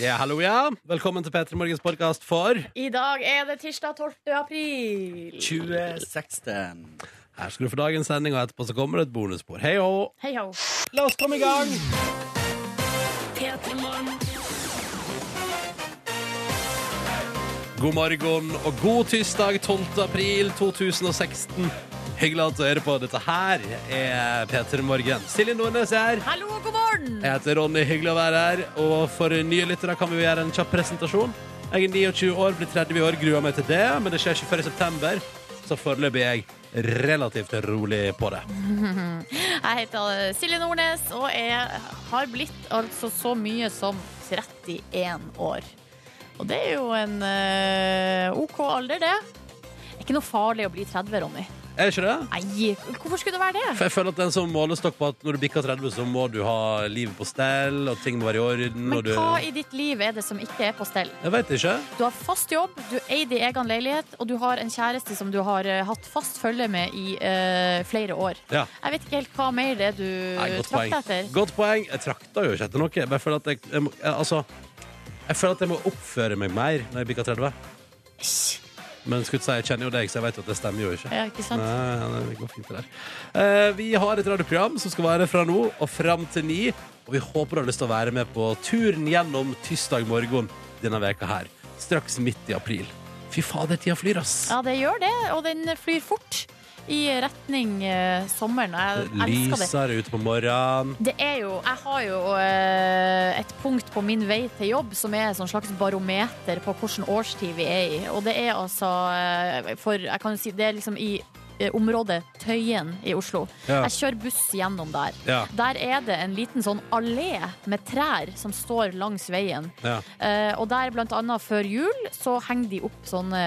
Ja, hallo, ja. Velkommen til P3 Morgens podkast for I dag er det tirsdag 12. april. 2016. Her skal du få dagens sending, og etterpå så kommer det et bonusspor. Hei ho! Hei ho. La oss komme i gang! God morgen og god tirsdag 12. april 2016. Hyggelig at du hører på. Dette her er P3 Morgen. Silje Nordnes er her. Hallo god morgen. Jeg heter Ronny, hyggelig å være her. Og for nye lyttere kan vi gjøre en kjapp presentasjon. Jeg er 29 år, blir 30 år, gruer meg til det, men det skjer ikke før i september. Så foreløpig er jeg relativt rolig på det. Jeg heter Silje Nordnes og jeg har blitt altså så mye som 31 år. Og det er jo en uh, OK alder, det. Det er ikke noe farlig å bli 30, Ronny. Er det ikke det? Nei, hvorfor skulle det være det? For jeg føler at den som måler målestokk på at når du bikker 30, så må du ha livet på stell, og ting må være i orden. Men og du... hva i ditt liv er det som ikke er på stell? Jeg vet ikke. Du har fast jobb, du eier din egen leilighet, og du har en kjæreste som du har eh, hatt fast følge med i uh, flere år. Ja. Jeg vet ikke helt hva mer det er du Nei, godt poeng. trakter etter. Godt poeng. Jeg trakter jo ikke etter noe. Jeg føler at jeg, jeg, jeg, altså, jeg føler at jeg må oppføre meg mer når jeg bikker 30. Men skulle si, jeg kjenner jo deg, så jeg vet at det stemmer jo ikke. Ja, ikke sant? Nei, nei, det går fint det der. Eh, vi har et radioprogram som skal være fra nå og fram til ni. Og vi håper du har lyst til å være med på turen gjennom tirsdag morgen denne veka her. Straks midt i april. Fy fader, tida flyr, ass. Ja, det gjør det, og den flyr fort i retning eh, sommeren. Jeg elsker det. Lyser ute på morgenen. Det er jo, jeg har jo eh, et punkt på min vei til jobb som er et sånn slags barometer på hvilken årstid vi er i. Og det er altså eh, for Jeg kan jo si det er liksom i eh, området Tøyen i Oslo. Ja. Jeg kjører buss gjennom der. Ja. Der er det en liten sånn allé med trær som står langs veien. Ja. Eh, og der blant annet før jul så henger de opp sånne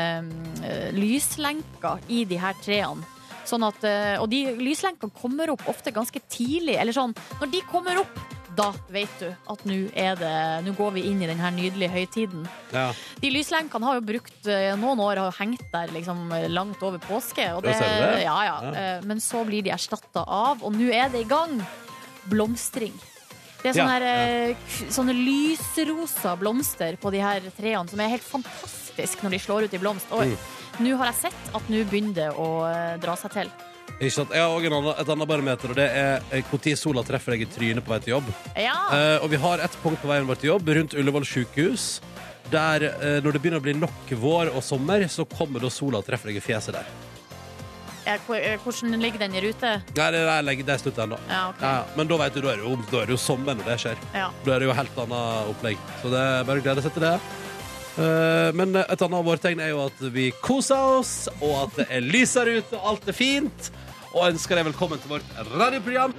eh, lyslenker i de her trærne. Sånn at, eh, og de lyslenkene kommer opp ofte ganske tidlig. Eller sånn, når de kommer opp, da vet du at nå er det Nå går vi inn i den her nydelige høytiden. Ja. De lyslenkene har jo brukt eh, noen år har hengt der liksom eh, langt over påske. Det? ja, ja. Men så blir de erstatta av, og nå er det i gang, blomstring. Det er sånne, her, sånne lysrosa blomster på de her trærne som er helt fantastisk når de slår ut i blomst. Og Mm. Nå har jeg sett at nå begynner det å eh, dra seg til. Ikke sant? Jeg har også et annet barometer, og det er når sola treffer deg i trynet på vei til jobb. Ja, Eh, og vi har et punkt på veien vår til jobb, rundt Ullevål sykehus. Der eh, når det begynner å bli nok vår og sommer, så kommer da sola og treffer deg i fjeset der. Eh, hvor- eh, Hvordan ligger den i rute? Nei, det, er, det er slutt ennå. Ja, ok. Ja, ja. men da vet du, da er det jo, da er det jo sommer når det skjer. Ja. Da er det jo helt annet opplegg. Så det er bare å glede seg til det. Eh, men et annet vårtegn er jo at vi koser oss, og at det er lysere ute, og alt er fint. Og ønsker deg velkommen til vårt radioprogram.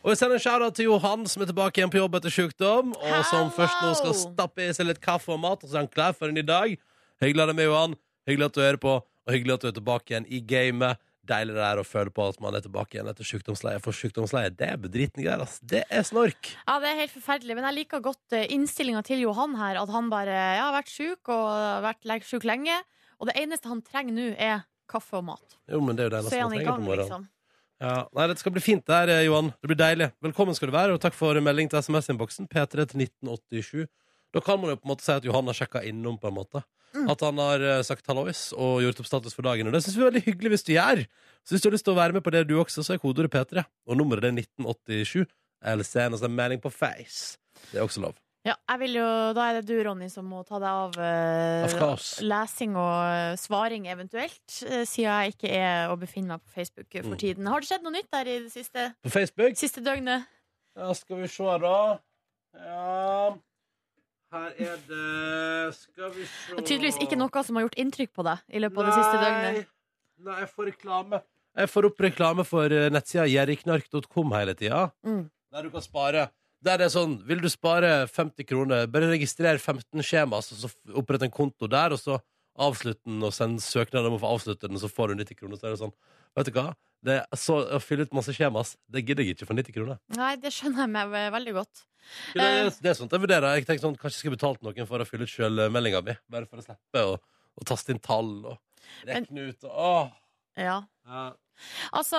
Og vi sender en shout til Johan, som er tilbake igjen på jobb etter sykdom. Og som Hello! først nå skal stappe i seg litt kaffe og mat, og så er han klar for en ny dag. Hyggelig at du er med, Johan. Hyggelig at du hører på, og hyggelig at du er tilbake igjen i gamet. Deilig det er å føle på at man er tilbake igjen etter sykdomsleie. For sykdomsleie, det er bedritne greier, ass. Det er snork. Ja, det er helt forferdelig, men jeg liker godt innstillinga til Johan her. At han bare ja, har vært sjuk og vært sjuk lenge. Og det eneste han trenger nå, er kaffe og mat. Jo, men det er jo det eneste han man i trenger gang, på morgenen. liksom. Ja. Nei, det skal bli fint der, eh, Johan. Det blir deilig. Velkommen skal du være, og takk for melding til SMS-innboksen. P3 til 1987. Da kan man jo på en måte si at Johan har sjekka innom, på en måte. Mm. At han har eh, sagt hallois og gjort opp status for dagen. Og det syns vi er veldig hyggelig hvis du gjør. Så hvis du har lyst til å være med på det du også, så er kodeordet P3. Og nummeret det er 1987. Eller send oss en melding på Face. Det er også lov. Ja, jeg vil jo, Da er det du, Ronny, som må ta deg av eh, Of course. lesing og eh, svaring eventuelt, eh, siden jeg ikke er og befinner meg på Facebook for Mm. tiden. Har det skjedd noe nytt der i det siste, På Facebook siste døgnet? Ja, skal vi se, da. Ja Her er det Skal vi se Det er tydeligvis ikke noe som har gjort inntrykk på deg i løpet av det siste døgnet. Nei, jeg får reklame. Jeg får opp reklame for eh, nettsida jerriknark.com hele tida. Mm. Der du kan spare. Der det er sånn, Vil du spare 50 kroner, bare registrer 15 skjema, så, så opprett en konto der, og så avslutt den og send søknad om å få avslutte den, så får du 90 kroner. Så er det sånn, vet du hva? Det så, Å fylle ut masse skjemas, det gidder jeg ikke for 90 kroner. Nei, det skjønner jeg meg veldig godt. Det er, det er sånt jeg vurderer. Jeg tenker sånn, Kanskje jeg skulle betalt noen for å fylle ut sjølmeldinga mi. Bare for å slippe å taste inn tall og rekne ut. Åh. Ja. Altså,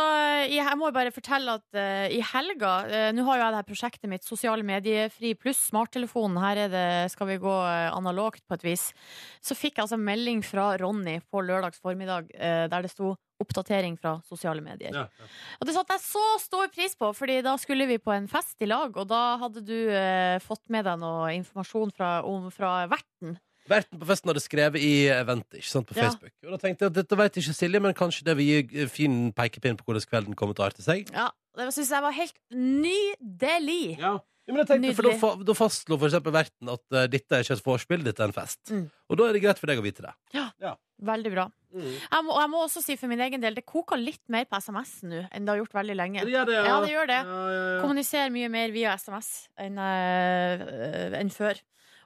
jeg må jo bare fortelle at uh, i helga uh, Nå har jo jeg det her prosjektet mitt Sosiale mediefri pluss smarttelefonen. Her er det, skal vi gå uh, analogt på et vis. Så fikk jeg altså melding fra Ronny på lørdags formiddag der det sto 'oppdatering fra sosiale medier'. Ja, Og det satte jeg så stor pris på, Fordi da skulle vi på en fest i lag, og da hadde du fått med deg noe informasjon fra, om, fra verten. Verten på festen hadde skrevet i eventet ikke sant, på Ja. Facebook. Og da tenkte jeg at dette vet ikke Silje, men kanskje det vil gi fin pekepinn på hvordan kvelden kommer til å arte seg. Ja, Det syns jeg var helt nydelig. Ja. men jeg tenkte, for da, Nydelig. fa- da fastslo for eksempel verten at eh, dette er ikke et vorspiel, dette er en fest. Mm. Og da er det greit for deg å vite det. Veldig bra. Jeg må, jeg må også si for min egen del, det koker litt mer på SMS nå enn det har gjort veldig lenge. gjør det, Ja, det gjør det. Ja, ja, ja. Kommuniserer mye mer via SMS enn eh, enn før.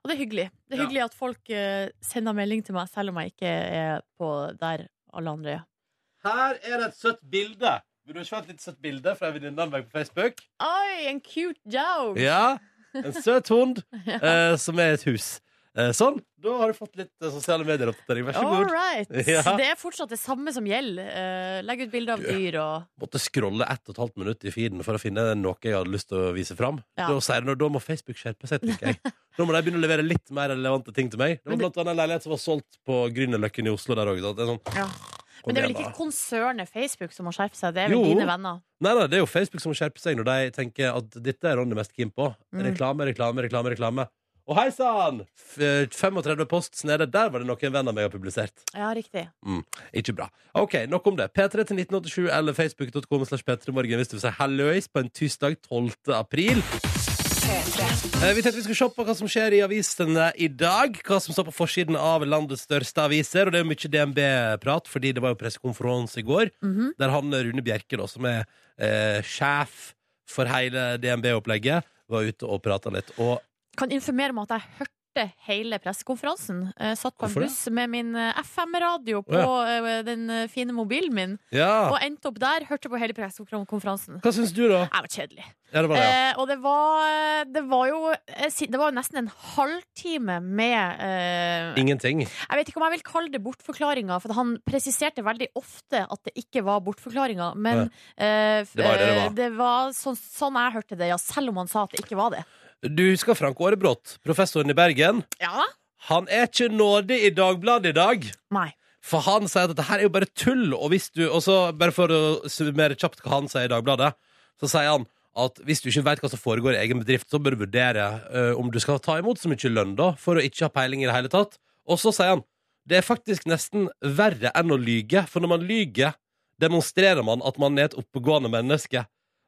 Og det er hyggelig. Det er hyggelig at folk eh, sender melding til meg, selv om jeg ikke er på der alle andre er. Her er det et søtt bilde. Vil du ikke få et litt søtt bilde fra av meg på Facebook? Oi, en cute dog! Ja, En søt hund eh, som er et hus. Eh, sånn. Da har du fått litt eh, sosiale medier-oppdatering. Vær så All god. right. Ja. Det er fortsatt det samme som gjelder. Eh, legg ut bilder av dyr og Måtte scrolle ett og et halvt minutt i feeden for å finne noe jeg hadde lyst til å vise fram. Ja. Da, må Facebook skjerpe seg, tenker jeg. Nå må de begynne å levere litt mer relevante ting til meg. Det var blant annet en leilighet som var solgt på Grünerløkken i Oslo der òg. Sånn, ja. Men det er vel ikke konsernet Facebook som må skjerpe seg, det er vel Jo. dine venner. Nei, nei, det er jo Facebook som må skjerpe seg når de tenker at dette er Ronny mest keen på. Mm. Reklame, reklame, reklame, reklame. Og hei sann! 35 posts nede. Der var det noen en venn av meg har publisert. Ja, riktig. Ikke bra. Ok, nok om det. P3 til 1987 eller facebook.com slash p3morgen hvis du vil si hallois på en tirsdag 12. april. Eh, Vi tenkte vi skulle se på hva som skjer i avisene i dag. Hva som står på forsiden av landets største aviser. Og det er jo mye DNB-prat, fordi det var jo pressekonferanse i går. Mhm. Der han Rune Bjerke, da, som er eh, sjef for hele DNB-opplegget, var ute og prata litt. Og Kan informere om at jeg hørte hele pressekonferansen. Jeg satt på en buss med min eh, FM-radio på eh, den eh, fine mobilen min, ja, og endte opp der. Hørte på hele pressekonferansen. hva syns du, da? Jeg var kjedelig. Ja, det var det, ja. Eh, og det var, det var jo Det var nesten en halvtime med eh, Ingenting. Jeg vet ikke om jeg vil kalle det bortforklaringer, for han presiserte veldig ofte at det ikke var bortforklaringer. Men eh, Det var det det var. det var sånn, sånn jeg hørte det, ja, selv om han sa at det ikke var det. Du husker Frank Aarebrot, professoren i Bergen? Ja? Han er ikke nådig i Dagbladet i dag. Nei. For han sier at dette her er jo bare tull. Og hvis du, og så bare for å summere kjapt hva han sier i Dagbladet, så sier han at hvis du ikke vet hva som foregår i egen bedrift, så bør du vurdere uh, om du skal ta imot så mye lønn da, for å ikke ha peiling i det hele tatt. Og så sier han det er faktisk nesten verre enn å lyge, for når man lyger, demonstrerer man at man er et oppegående menneske.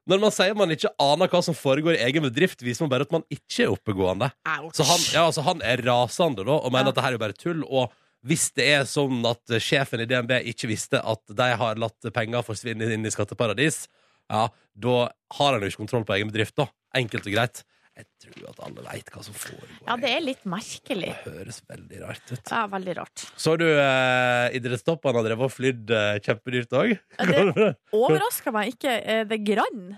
Når man sier man ikke aner hva som foregår i egen bedrift, viser man bare at man ikke er oppegående. Så han, ja, altså, han er rasende da, og mener Ja. at det her er jo bare tull. Og hvis det er sånn at sjefen i DNB ikke visste at de har latt penger forsvinne inn i skatteparadis, ja, da har han jo ikke kontroll på egen bedrift, da. Enkelt og greit. Jeg tror at alle veit hva som foregår. Ja, det er litt merkelig. Det høres veldig rart ut. Ja, veldig rart. Så du eh, idrettstoppene har drevet og flydd eh, kjempedyrt òg? Det overrasker meg ikke eh, det grann.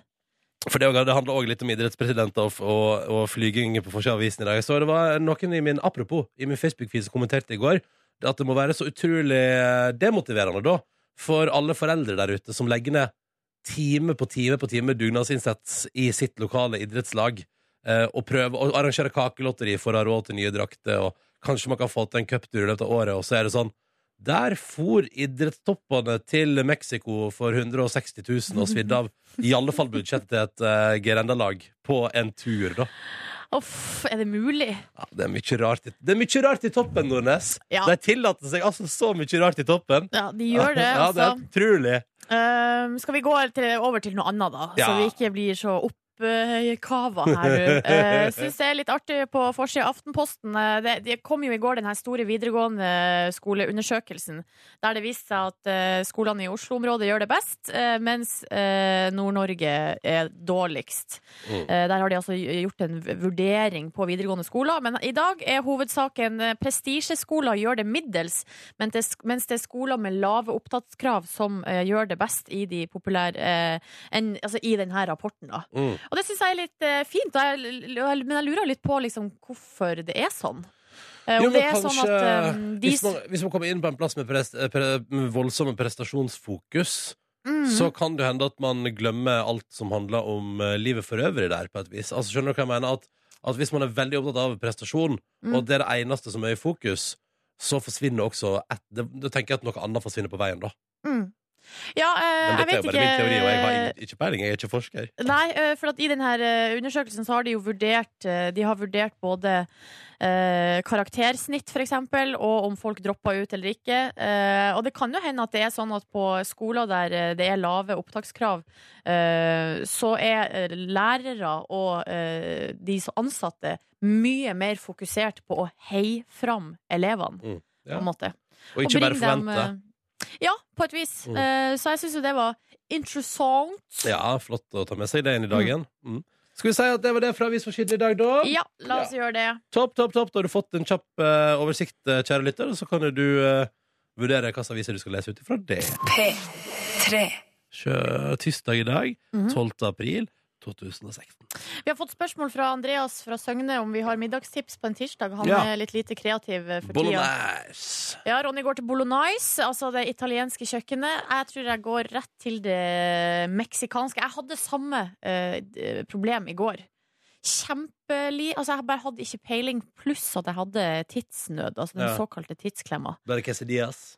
For det, det handler òg litt om idrettspresidenter og, og, og flyging på forsida av avisen i dag. Så det var noen i min apropos, i min Facebook-feed som kommenterte i går at det må være så utrolig eh, demotiverende da for alle foreldre der ute som legger ned time på time på time dugnadsinnsats i sitt lokale idrettslag og prøve å arrangere kakelotteri for å ha råd til nye drakter, og kanskje man kan få til en cuptur i løpet av året, og så er det sånn der for idrettstoppene til Mexico for 160 000 og svidde av i alle fall budsjettet til et uh, Gerenda-lag på en tur, da. Uff, er det mulig? Ja, det, er mye rart i, det er mye rart i toppen, Nordnes. Ja. De tillater seg altså så mye rart i toppen. Ja, de gjør det, Ja, det er altså. utrolig. Uh, skal vi gå til, over til noe annet, da? Ja. Så vi ikke blir så oppkava her nå. Uh, Syns det er litt artig på forsida av Aftenposten. Eh, det, det kom jo i går den her store videregående skoleundersøkelsen, der det viste seg at eh, skolene i Oslo-området gjør det best, eh, mens eh, Nord-Norge er dårligst. Mm. Eh, der har de altså gjort en vurdering på videregående skoler. Men i dag er hovedsaken eh, prestisjeskoler gjør det middels, mens det er skoler med lave opptakskrav som eh, gjør det best i de populære eh, altså i denne rapporten. da. Mm. Og det syns jeg er litt eh, fint, og jeg, men jeg lurer litt på liksom, hvorfor det er sånn. Eh, Jo, og men det er sånn kanskje at eh, de hvis, man, hvis man kommer inn på en plass med, prest, eh, pre, med voldsomme prestasjonsfokus, mm, så kan det hende at man glemmer alt som handler om eh, livet for øvrig der, på et vis. Altså, skjønner du hva jeg mener? At, at hvis man er veldig opptatt av prestasjon, Mm. og det er det eneste som er i fokus, så forsvinner også et, det, Da tenker jeg at noe annet forsvinner på veien, da. Mm. Ja, eh, Men jeg dette er vet jo ikke min teori, og jeg har ikke peiling. Jeg er ikke forsker. Nei, eh, for at i denne undersøkelsen så har de jo vurdert eh, De har vurdert både eh, karaktersnitt, for eksempel, og om folk dropper ut eller ikke. Uh, og det kan jo hende at det er sånn at på skoler der eh, det er lave opptakskrav, eh, så er eh, lærere og eh, de ansatte mye mer fokusert på å heie fram elevene, Mm, på en måte. Og ikke bare forvente. dem, eh, Ja, på et vis. Mm. Eh, så jeg syns jo det var interessant. Ja, flott å ta med seg det inn i dagen. Mm. Skal vi si at det var det fra Avis for Skitten i dag, da? Ja, la oss gjøre det. Topp, topp, topp. Da har du fått en kjapp uh, oversikt, eh, kjære lytter, og så kan jo du uh, vurdere hvilke aviser du skal lese ut ifra det. P3. Sjø, tirsdag i dag, Mhm. 12. april 2016. Vi har fått spørsmål fra Andreas fra Søgne om vi har middagstips på en tirsdag. Han Ja. er litt lite kreativ eh, for tida. Bolognese. Ja, Ronny går til bolognese, altså det italienske kjøkkenet. Jeg tror jeg går rett til det meksikanske. Jeg hadde samme uh, problem i går. Kjempeli... Altså, jeg bare hadde ikke peiling, pluss at jeg hadde tidsnød. Altså den Ja. såkalte tidsklemma. Bare quesadillas.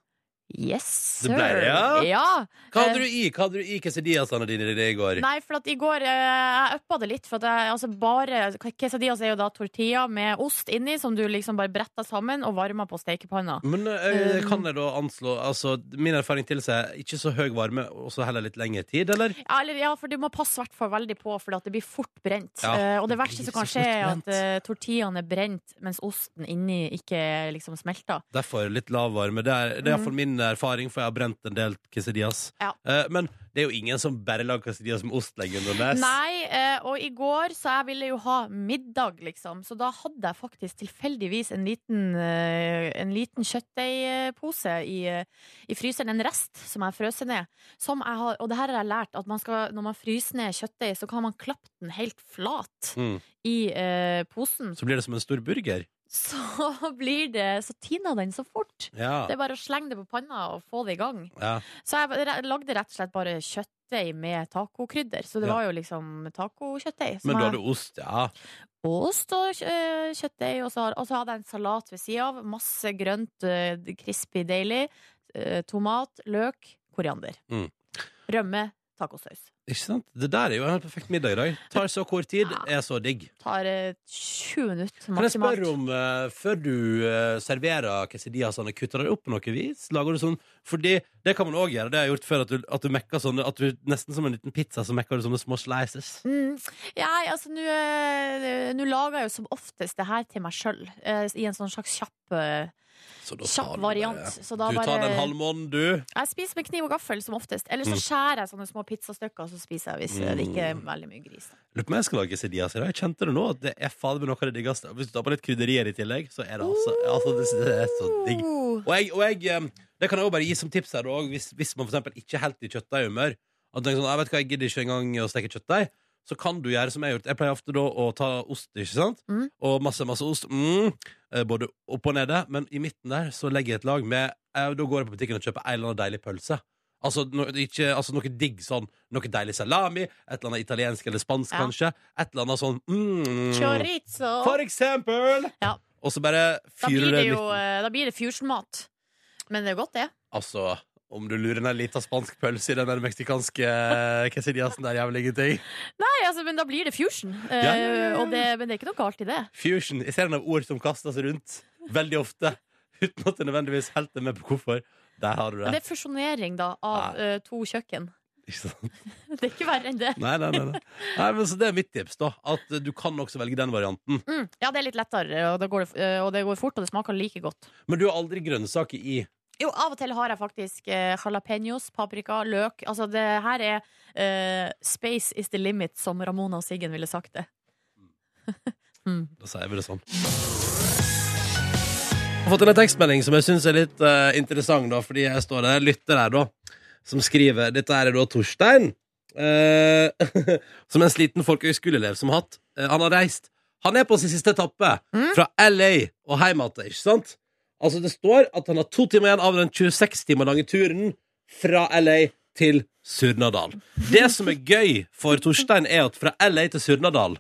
Yes, Det sir! ble det, ja. ja. Hva hadde du i Hva hadde du i quesadillasene dine i går? Nei, for at i går eh, Jeg uppa det litt. For at jeg, altså bare Quesadillas er jo da tortilla med ost inni, som du liksom bare bretter sammen og varmer på stekepanna. Men eh, Um. kan jeg da anslå altså, Min erfaring tilsier ikke så høy varme, og så heller litt lengre tid, eller? Ja, eller, ja, for du må passe hvert fall veldig på, for at det blir fort brent. Ja, Eh, og det det verste som kan skje, er at uh, tortillaen er brent, mens osten inni ikke liksom smelter. Derfor litt lav varme. Det er, det er iallfall min erfaring, for jeg har brent en del quesadillas. Ja. Eh, men det er jo ingen som bare lager quesadillas med ost lenger. Nei, eh, og i går så jeg ville jo ha middag, liksom. Så da hadde jeg faktisk tilfeldigvis en liten, eh, en liten kjøttdeigpose i, eh, i fryseren. En rest som jeg frøs ned. Som jeg har, og det her har jeg lært, at man skal, når man fryser ned kjøttdeig, så kan man klappe den helt flat Mm. i eh, posen. Så blir det som en stor burger. Så blir det Så tiner den så fort. Ja. Det er bare å slenge det på panna og få det i gang. ja. Så jeg lagde rett og slett bare kjøttdeig med tacokrydder. Så det Ja. var jo liksom tacokjøttdeig. Men da hadde du ost, ja. Ost og øh, kjøttdeig, og så, og så hadde jeg en salat ved sida av. Masse grønt, øh, crispy, deilig. Øh, tomat, løk, koriander. Mm. Rømme, tacosaus. Ikke sant? Det der er jo en helt perfekt middag i dag. Tar så kort tid, er så digg. Tar eh, 20 minutter Kan jeg spørre om, eh, før du eh, serverer quesadillasene, kutter du det opp på noe vis? Lager du sånn Fordi det kan man òg gjøre. Det har jeg gjort før, at du, at du mekker sånne At du nesten som en liten pizza, så mekker du sånne små slices. Mm. Ja, altså Nå øh, nå lager jeg jo som oftest det her til meg sjøl, i en sånn slags kjapp da Kjapp variant, så da du tar den den halvmånen, du. Jeg spiser med kniv og gaffel som oftest. Eller så Mm. skjærer jeg sånne små pizzastykker, og så spiser jeg hvis mm. det ikke er veldig mye gris. Lurer på om jeg skal lage quesadillas i dag. Jeg kjente det nå, at det er fader meg noe av det diggeste. Hvis du tar på litt krydderier i tillegg, så er det altså, altså det, det er så digg. Og jeg, og jeg eh, Det kan jeg også bare gi som tips her hvis, hvis man for eksempel ikke helt i kjøttdeighumør. At du tenker sånn, jeg vet hva, jeg gidder ikke engang å steke kjøttdeig. Så kan du gjøre som jeg har gjort. Jeg pleier ofte da å ta ost, ikke sant? Mm. Og masse, masse ost. Mm, eh, både opp og nede. Men i midten der så legger jeg et lag med jeg, Da går jeg på butikken og kjøper en eller annen deilig pølse. Altså, no, ikke, altså noe digg sånn. Noe deilig salami. Et eller annet italiensk eller spansk, Ja. kanskje. Et eller annet sånn mm, Chorizo. For eksempel! Ja. Og så bare fyrer det midten. eh, Da blir det fusion-mat. Men det er godt, det. Altså, om du lurer ned en liten spansk pølse i den der meksikanske quesadillasen der, jævlig ingenting. Nei, altså, men da blir det fusion. Eh, Ja. Og det, men det er ikke noe galt i det. Fusion. Jeg ser en av ord som kastes rundt veldig ofte, uten at jeg nødvendigvis helt er med på hvorfor. Der har du Men det det. er fusjonering da av uh, to kjøkken. Ikke sant? Det er ikke verre enn det. Nei, nei, nei. nei. nei men så det er mitt tips, da. At du kan også velge den varianten. Mm. Ja, det er litt lettere, og det, går, eh, og det går fort, og det smaker like godt. Men du har aldri grønnsaker i. Jo, av og til har jeg faktisk eh, jalapeños, paprika, løk. Altså, det her er eh, Space is the limit, som Ramona og Siggen ville sagt det. mm. Da sier vi det sånn. Jeg har fått inn en tekstmelding som jeg syns er litt eh, interessant, da, fordi jeg står der, lytter her, da, som skriver Dette er da Torstein, eh, som en sliten folkehøyskoleelev som har hatt. eh, han har reist Han er på sin siste etappe Mm. fra LA og hjem igjen, ikke sant? Altså, det står at han har to timer igjen av den 26 timer lange turen fra LA til Surnadal. Det som er gøy for Torstein, er at fra LA til Surnadal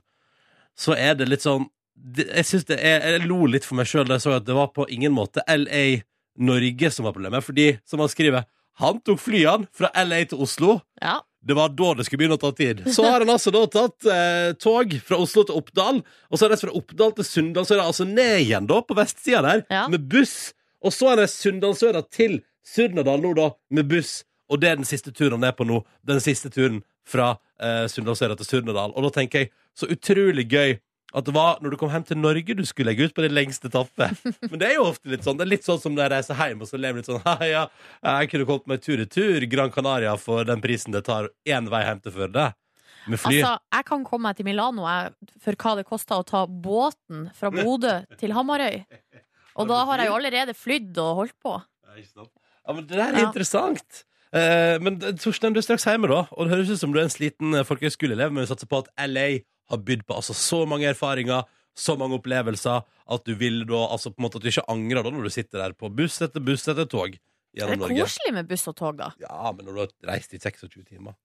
så er det litt sånn Jeg synes det er, jeg lo litt for meg sjøl da jeg så at det var på ingen måte LA Norge som var problemet. Fordi, som han skriver, han tok flyene fra LA til Oslo. Ja. Det var da det skulle begynne å ta tid. Så har han altså da tatt eh, tog fra Oslo til Oppdal, og så er det fra Oppdal til Sunndal, så er det altså ned igjen da, på vestsida der, Ja. med buss. Og så er det Sunndalsøra til Surnadal nå, da, med buss. Og det er den siste turen han er på nå. Den siste turen fra eh, Sunndalsøra til Surnadal. Og da tenker jeg, så utrolig gøy at det var når du kom hjem til Norge du skulle legge ut på det lengste tappet. Men det er jo ofte litt sånn Det er litt sånn som når jeg reiser hjem og så lever litt sånn «Haha, ja, jeg kunne kommet meg tur-retur Gran Canaria for den prisen det tar én vei hjem til Førde. Med fly. Altså, jeg kan komme meg til Milano jeg, for hva det koster å ta båten fra Bodø til Hamarøy. Og da har jeg jo allerede flydd og holdt på. Ja, men det der er Ja. interessant. Eh, men det- Torstein, du er straks hjemme, da. Og det høres ut som du er en sliten eh, folkehøyskoleelev, men vi satser på at LA har bydd på altså, så mange erfaringer, så mange opplevelser, at du vil da altså på en måte at du ikke angrer da når du sitter der på buss etter buss etter tog Det er koselig med buss og tog, da. Ja, men når du har reist i 26 timer.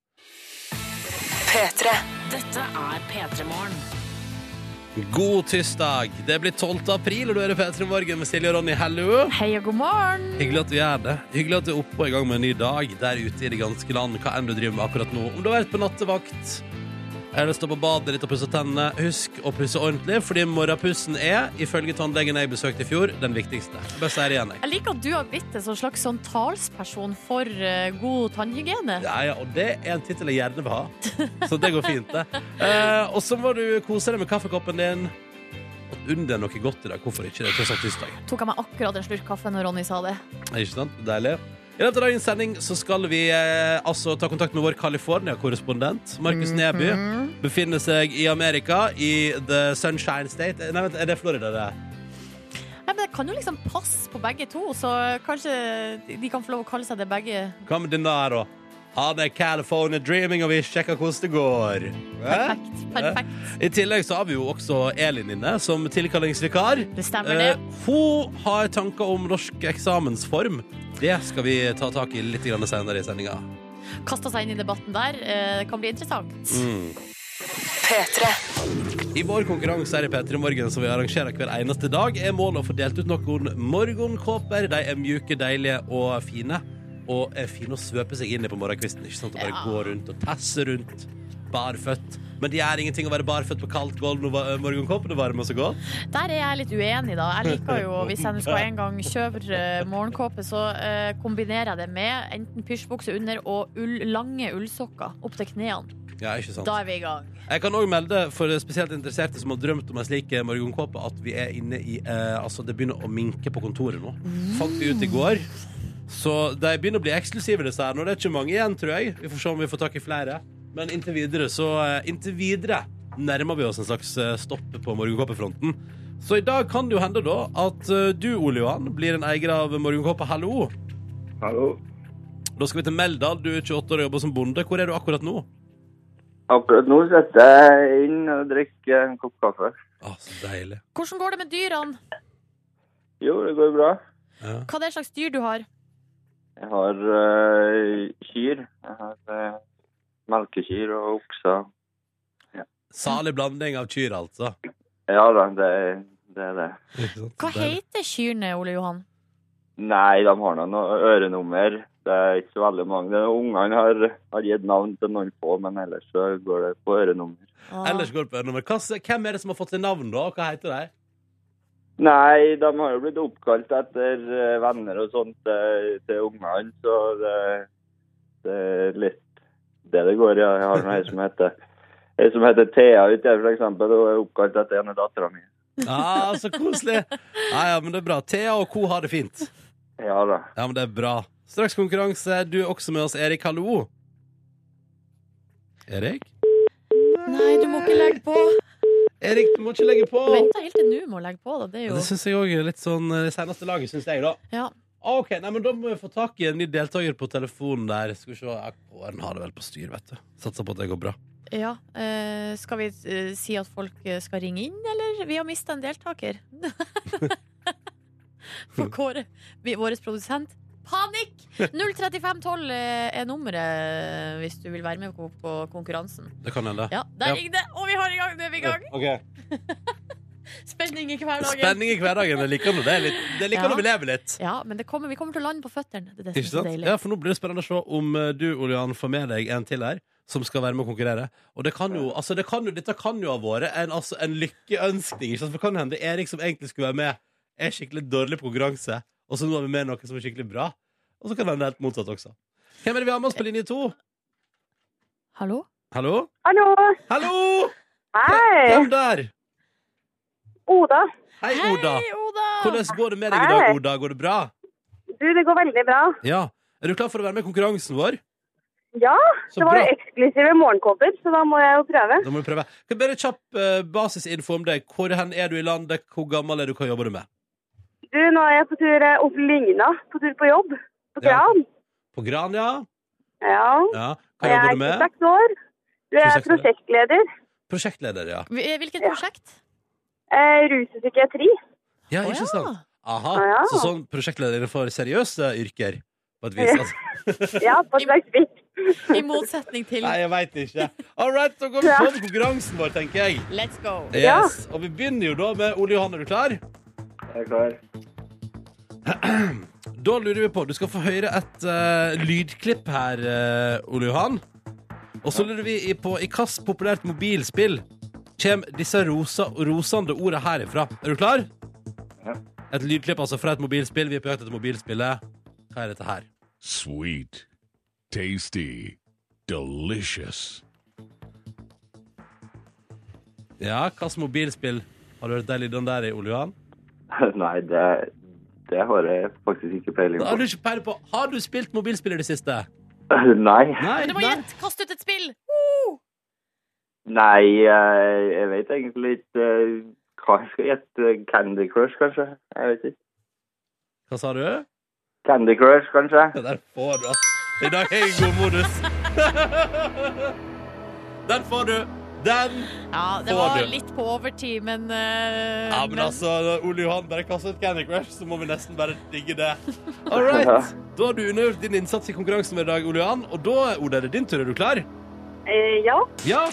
Dette er P3 Morgen. God tirsdag. Det blir 12. april, og du er i P3 Morgen med Silje og Ronny. Hello. Hei og god morgen! Hyggelig at du gjør det. Hyggelig at du er oppe og i gang med en ny dag der ute i det ganske land. Hva enn du driver med akkurat nå. Om du har vært på nattevakt eller å på badet ditt og pusse tennene, husk å pusse ordentlig, fordi morgenpussen er, ifølge tannlegen jeg besøkte i fjor, den viktigste. Bare sier det igjen, jeg. Jeg liker at du har blitt en sånn slags sånn talsperson for uh, god tannhygiene. Ja, ja, og det er en tittel jeg gjerne vil ha. Så det går fint, det. Uh, og så må du kose deg med kaffekoppen din. Og unn deg noe godt i dag. Hvorfor ikke? Det er tross alt tirsdag. Tok jeg meg akkurat en slurk kaffe når Ronny sa det. Ikke sant? Deilig. I løpet av dagens sending så skal vi eh, altså ta kontakt med vår California-korrespondent. Markus Neby befinner seg i Amerika, i The Sunshine State. Nei, vent, er det Florida, det? Nei, men Det kan jo liksom passe på begge to, så kanskje de kan få lov å kalle seg det begge. Hva med den der, da? Han er California dreaming, og vi sjekker hvordan det går. Perfekt. perfekt. I tillegg så har vi jo også Elin inne, som tilkallingsvikar. Det stemmer, det. Eh, hun har tanker om norsk eksamensform. Det skal vi ta tak i litt senere i sendinga. Kasta seg inn i debatten der. Eh, Det kan bli interessant. Mm. I vår konkurranse her i P3 Morgen som vi arrangerer hver eneste dag, er målet å få delt ut noen morgenkåper. De er mjuke, deilige og fine. Og er fine å svøpe seg inn i på morgenkvisten. Ikke sant? Og bare gå rundt og tasse rundt barføtt. Men det gjør ingenting å være barføtt på kaldt gulv når va- morgenkåpen er varm og så godt. Der er jeg litt uenig, da. Jeg liker jo, hvis jeg skal en gang kjøpe eh, morgenkåpe, så eh, kombinerer jeg det med enten pysjbukse under og ull, lange ullsokker opp til knærne. Ja, ikke sant? Da er vi i gang. Jeg kan òg melde for spesielt interesserte som har drømt om en slik eh, morgenkåpe, at vi er inne i eh, Altså, det begynner å minke på kontoret nå. Fant vi ut i går. Så de begynner å bli eksklusive, disse her. Nå det er ikke mange igjen, tror jeg. Vi får se om vi får tak i flere. Men inntil videre så eh, Inntil videre nærmer vi oss en slags eh, stopp på morgenkåpefronten. Så i dag kan det jo hende da at eh, du, Ole Johan, blir en eier av Morgenkåpa. Hallo! Hallo. Da skal vi til Meldal. Du er 28 år og jobber som bonde. Hvor er du akkurat nå? Akkurat nå sitter jeg inn og drikker en kopp kaffe. Ah, så deilig. Hvordan går det med dyrene? Jo, det går bra. Ja. Hva er det slags dyr du har? Jeg har uh, kyr. Jeg har uh, melkekyr og okser. Salig blanding av kyr, altså. Ja da, det, det er det. Hva heter kyrne, Ole Johan? Nei, de har nå noe ørenummer. Det er ikke så veldig mange. Ungene har, har gitt navn til noen få, men ellers så går det på ørenummer. Ah. Ellers går det på ørenummer. Hva- Hvem er det som har fått seg navn, da? Hva heter de? Nei, de har jo blitt oppkalt etter øh, venner og sånt til, til ungene, så det, det er litt det det går i. Jeg har ei som heter Ei som heter Thea ute her, eksempel. Hun er oppkalt etter en av dattera mi. Ah, så koselig! Ja, ja, men det er bra. Thea og co. har det fint. Ja da. Ja, men det er bra. Straks konkurranse. Du er også med oss, Erik. Hallo. Erik? Nei, du må ikke legge på. Erik, du må ikke legge på! Venta helt til nå med å legge på. Da. Det er Ja, jo Det syns jeg òg er litt sånn det seneste laget, syns jeg, da. ja. Ah, OK, nei, men da må vi få tak i en ny deltaker på telefonen der. Skal vi se Kåren har det vel på styr, vet du. Satser på at det går bra. ja. Eh, skal vi eh, si at folk eh, skal ringe inn, eller vi har mista en deltaker. For Kåre, vår produsent. Panikk! 03512 er nummeret hvis du vil være med på, på konkurransen. Det kan hende. Ja, Der Ja. det! Og vi har i gang! Nå er vi i gang. Okay. Spenning i hverdagen. Spenning i hverdagen. Det liker når det er litt Det liker Ja. når vi lever litt. Ja, men det kommer, vi kommer til å lande på føttene. Det er det Ikke er sant? Ja, for nå blir det spennende å se om eh, du, Ole Johan, får med deg en til her. Som skal være med å konkurrere. Og det kan jo, altså det kan jo, dette kan jo ha vært en, altså en lykkeønskning. For det kan hende Erik, som egentlig skulle være med, er skikkelig dårlig på konkurranse. Og så nå har vi med noe som er skikkelig bra. Og så kan det hende helt motsatt også. Hvem er det vi har med oss på linje to? Hallo? Hallo? Hallo. Hallo! Hei. Hvem der? Oda. Hei, Oda. Hei, Oda! Hvordan går det med deg i dag, Oda? Går det bra? Du, det går veldig bra. Ja. Er du klar for å være med i konkurransen vår? Ja, Så det var bra. eksklusive morgenkåper, så da må jeg jo prøve. Da må du jeg Bare kjapp eh, basisinfo om deg. Hvor hen er du i landet? Hvor gammel er du? Hva jobber du med? Du, nå er jeg på tur eh, opp Lygna, på tur på jobb. På Ja. Gran. På Gran, ja? Ja. ja. Hva jobber er du med? Jeg er 26 år. Du er prosjektleder. Prosjektleder, ja. Hvilket Ja. prosjekt? Eh, rus og psykiatri. Ja, ikke ja. sant? Aha. Ja. Så sånn prosjektleder for seriøse yrker? På et vis? Altså. Ja, på et slags vis. I motsetning til Nei, jeg veit ikke. All right, da går vi på med konkurransen vår, tenker jeg. Let's go. Ja. Yes. Og vi begynner jo da med Ole Johan, er du klar? Jeg er klar. Da lurer vi på Du skal få høre et eh, lydklipp her, eh, Ole Johan. Og så lurer vi i- på i hvilket populært mobilspill kommer disse rosa, rosende ordene herifra. Er du klar? Ja. Et lydklipp altså fra et mobilspill. Vi er på jakt etter mobilspillet. Hva er dette her? Sweet, tasty, delicious. Ja, hvilket mobilspill har du hørt de lydene der i, Ole Johan? Nei, det, det har jeg faktisk ikke peiling Har på. du ikke peiling på Har du spilt mobilspill i det siste? Nei. Nei, du må gjette! Kast ut et spill! Uh! Nei, jeg, vet egentlig ikke eh, hva jeg skal gjette. Candy Crush, kanskje? Jeg vet ikke. Hva sa du? Candy Crush, kanskje? Det der får du, ass. I dag er jeg i god modus. Den får du. Den. Ja, det Får var du. litt på overtid, men, uh, Ja, men altså, når Ole Johan bare kaster ut Candy Crush, så må vi nesten bare digge det. All right. Da har du undergjort din innsats i konkurransen med i dag, Ole Johan. Og da, Oda, er det din tur. Er du klar? Eh, ja. Ja.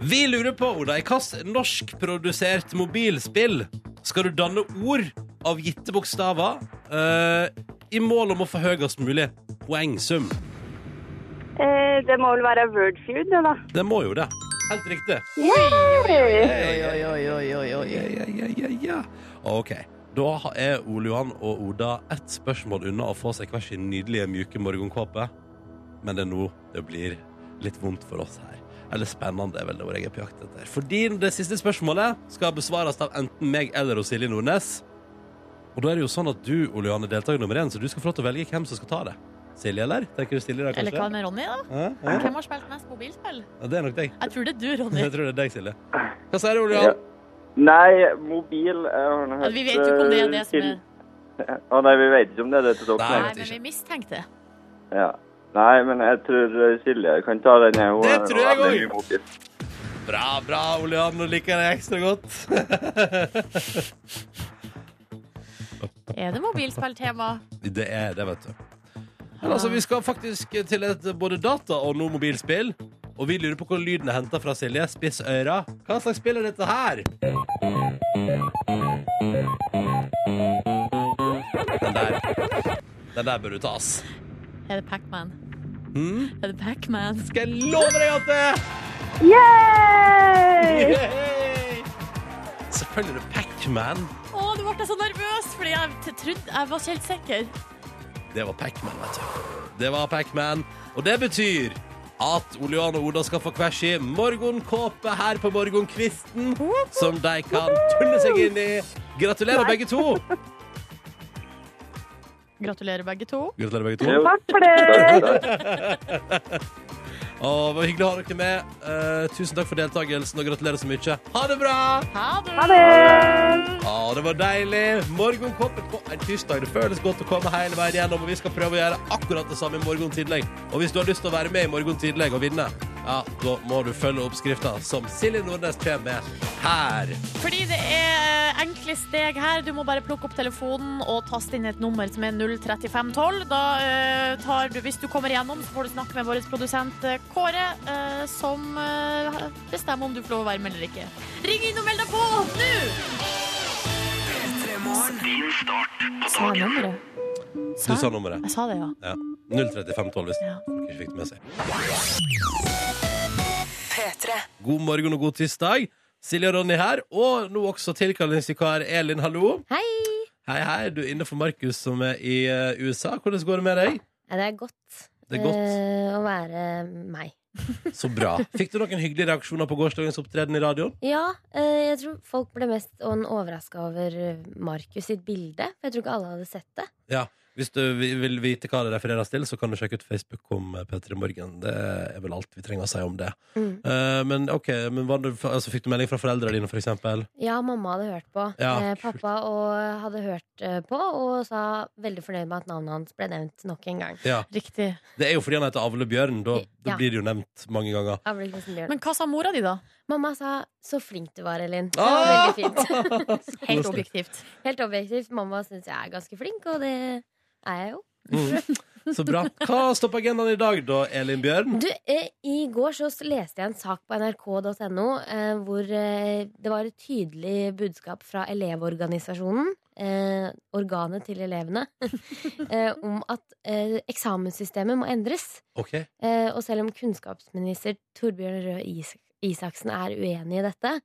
Vi lurer på, Oda, i hvilket norskprodusert mobilspill skal du danne ord av gitte bokstaver uh, i mål om å få høyest mulig poengsum? Eh, det må vel være Wordfeud, det da. Det må jo det. Helt riktig. Yay! Oi, oi, oi, oi, oi, Ja, ja, ja, ja, ja. OK. Da er Ole Johan og Oda ett spørsmål unna å få seg hver sin nydelige, mjuke morgenkåpe. Men det er nå det blir litt vondt for oss her. Eller spennende, er vel det ordet jeg er på jakt etter. Fordi det siste spørsmålet skal besvares av enten meg eller Silje Nordnes. Og da er det jo sånn at du, Ole Johan, er deltaker nummer én, så du skal få lov til å velge hvem som skal ta det. Silje, eller? Tenker du Silje da, Eller hva med Ronny, da? Ja, ja. Hvem har spilt mest mobilspill? Ja, det er nok deg. Jeg tror det er du, Ronny. Jeg tror det er deg, Silje. Hva sier du, Ole Johan? Nei, mobil hørt, vi vet jo ikke om det er det som er eh, Å nei, vi vet ikke om det er det til dere. Nei. Men vi mistenkte. Ja. Nei, men jeg tror eh, Silje kan ta den. Det tror jeg mobil. Bra, bra, Ole Johan. Nå liker jeg deg ekstra godt. Er det mobilspilltema? Det er det, vet du. Men altså, vi skal faktisk til et både data og nå mobilspill. Og vi lurer på hvor lyden er henta fra, Silje. Spiss øra. Hva slags spill er dette her? Den der. Den der bør du ta, ass. Er det Pacman? Hmm? Er det Pacman? Skal jeg love deg at det er? Yay! Yay! Selvfølgelig er det Pac-Man. Å, du ble så nervøs, fordi jeg trodde jeg var ikke helt sikker. Det var Pac-Man, vet du. Det var Pac-Man. Og det betyr at Ole Johan og Oda skal få hver sin morgenkåpe her på morgenkvisten, som de kan tulle seg inn i. Gratulerer, begge to. Gratulerer, begge to. Gratulerer, begge to. Jo. Takk for det. Og det var hyggelig å ha dere med. Eh, tusen takk for deltakelsen, og gratulerer så mye. Ha det bra! Ha det! Ha det. Ja, det var deilig. Morgenkåpe på en tirsdag. Det føles godt å komme hele veien gjennom, og vi skal prøve å gjøre akkurat det samme i morgen tidlig. Og hvis du har lyst til å være med i morgen tidlig og vinne, ja, da må du følge oppskrifta som Silje Nordnes kommer med her. Fordi det er enkle steg her. Du må bare plukke opp telefonen og taste inn et nummer som er 03512. Da uh, tar du, hvis du kommer igjennom, så får du snakke med vår produsent eh, Kåre, eh, som eh, bestemmer om du får lov å være med eller ikke. Ring inn og meld deg på nå! Sa jeg nummeret? Du sa nummeret. Jeg sa det, ja. Ja. 03512 hvis Ja. folk ikke fikk det med seg. God morgen og god tirsdag. Silje og Ronny her, og nå også tilkallingsvikar Elin, hallo. Hei! Hei, hei. Du er inne for Markus som er i eh, USA. Hvordan går det med deg? Ja, det er godt, Det er godt. eh, å være meg. Så bra. Fikk du noen hyggelige reaksjoner på gårsdagens opptreden i radioen? Ja, eh, jeg tror folk ble mest overraska over Markus sitt bilde. For jeg tror ikke alle hadde sett det. Ja. Hvis du vil vite hva det refereres til, så kan du sjekke ut Facebook om eh, P3 Morgen. Det er vel alt vi trenger å si om det. Mm. Uh, men ok, men var det, altså, Fikk du melding fra foreldrene dine, for eksempel? Ja, mamma hadde hørt på. Ja, eh, pappa og hadde hørt eh, på og sa veldig fornøyd med at navnet hans ble nevnt nok en gang. Ja. Riktig. Det er jo fordi han heter Avle Bjørn. Da, da Ja. blir det jo nevnt mange ganger. Men hva sa mora di, da? Mamma sa 'så flink du var, Elin'. Det Ah! var veldig fint. Helt objektivt. Helt objektivt. Mamma syns jeg er ganske flink, og det er jeg jo. Mm. Så bra. Hva står på agendaen i dag, da, Elin Bjørn? Du, eh, I går så leste jeg en sak på nrk.no eh, hvor eh, det var et tydelig budskap fra Elevorganisasjonen, eh, organet til elevene, eh, om at eh, eksamenssystemet må endres. Okay. Eh, og selv om kunnskapsminister Torbjørn Røe Is Isaksen er uenig i dette,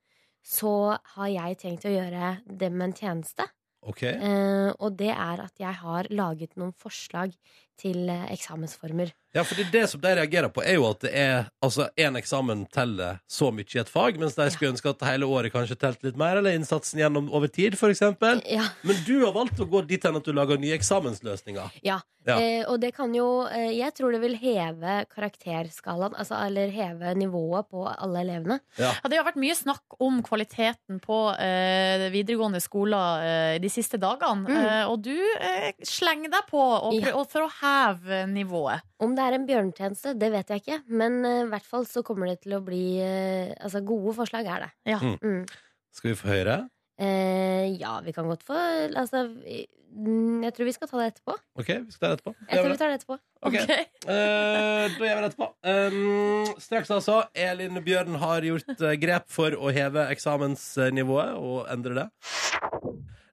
så har jeg tenkt å gjøre dem en tjeneste. Ok. Eh, og det er at jeg har laget noen forslag til eh, eksamensformer. Ja, fordi det som de reagerer på, er jo at det er altså én eksamen teller så mye i et fag, mens de skulle ønske at hele året kanskje telte litt mer, eller innsatsen gjennom over tid, eksempel. Ja, Men du har valgt å gå dit hen at du lager nye eksamensløsninger. ja. Ja. Eh, og det kan jo eh, Jeg tror det vil heve karakterskalaen, altså, eller heve nivået på alle elevene. Ja, det har vært mye snakk om kvaliteten på eh, videregående skoler eh, de siste dagene. Mm. Eh, og du eh, slenger deg på og Ja. og for å heve nivået. Om det er en bjørnetjeneste, det vet jeg ikke. Men eh, i hvert fall så kommer det til å bli uh, Altså, gode forslag er det. Ja. Mm. Mm. Skal vi få høre? Uh, ja, vi kan godt få Altså, mm, jeg tror vi skal ta det etterpå. OK, vi skal ta det etterpå. Jeg tror vi tar det etterpå. Ok. okay. Eh, da gjør vi det etterpå. Um, straks, altså. Elin Bjørn har gjort grep for å heve eksamensnivået og endre det.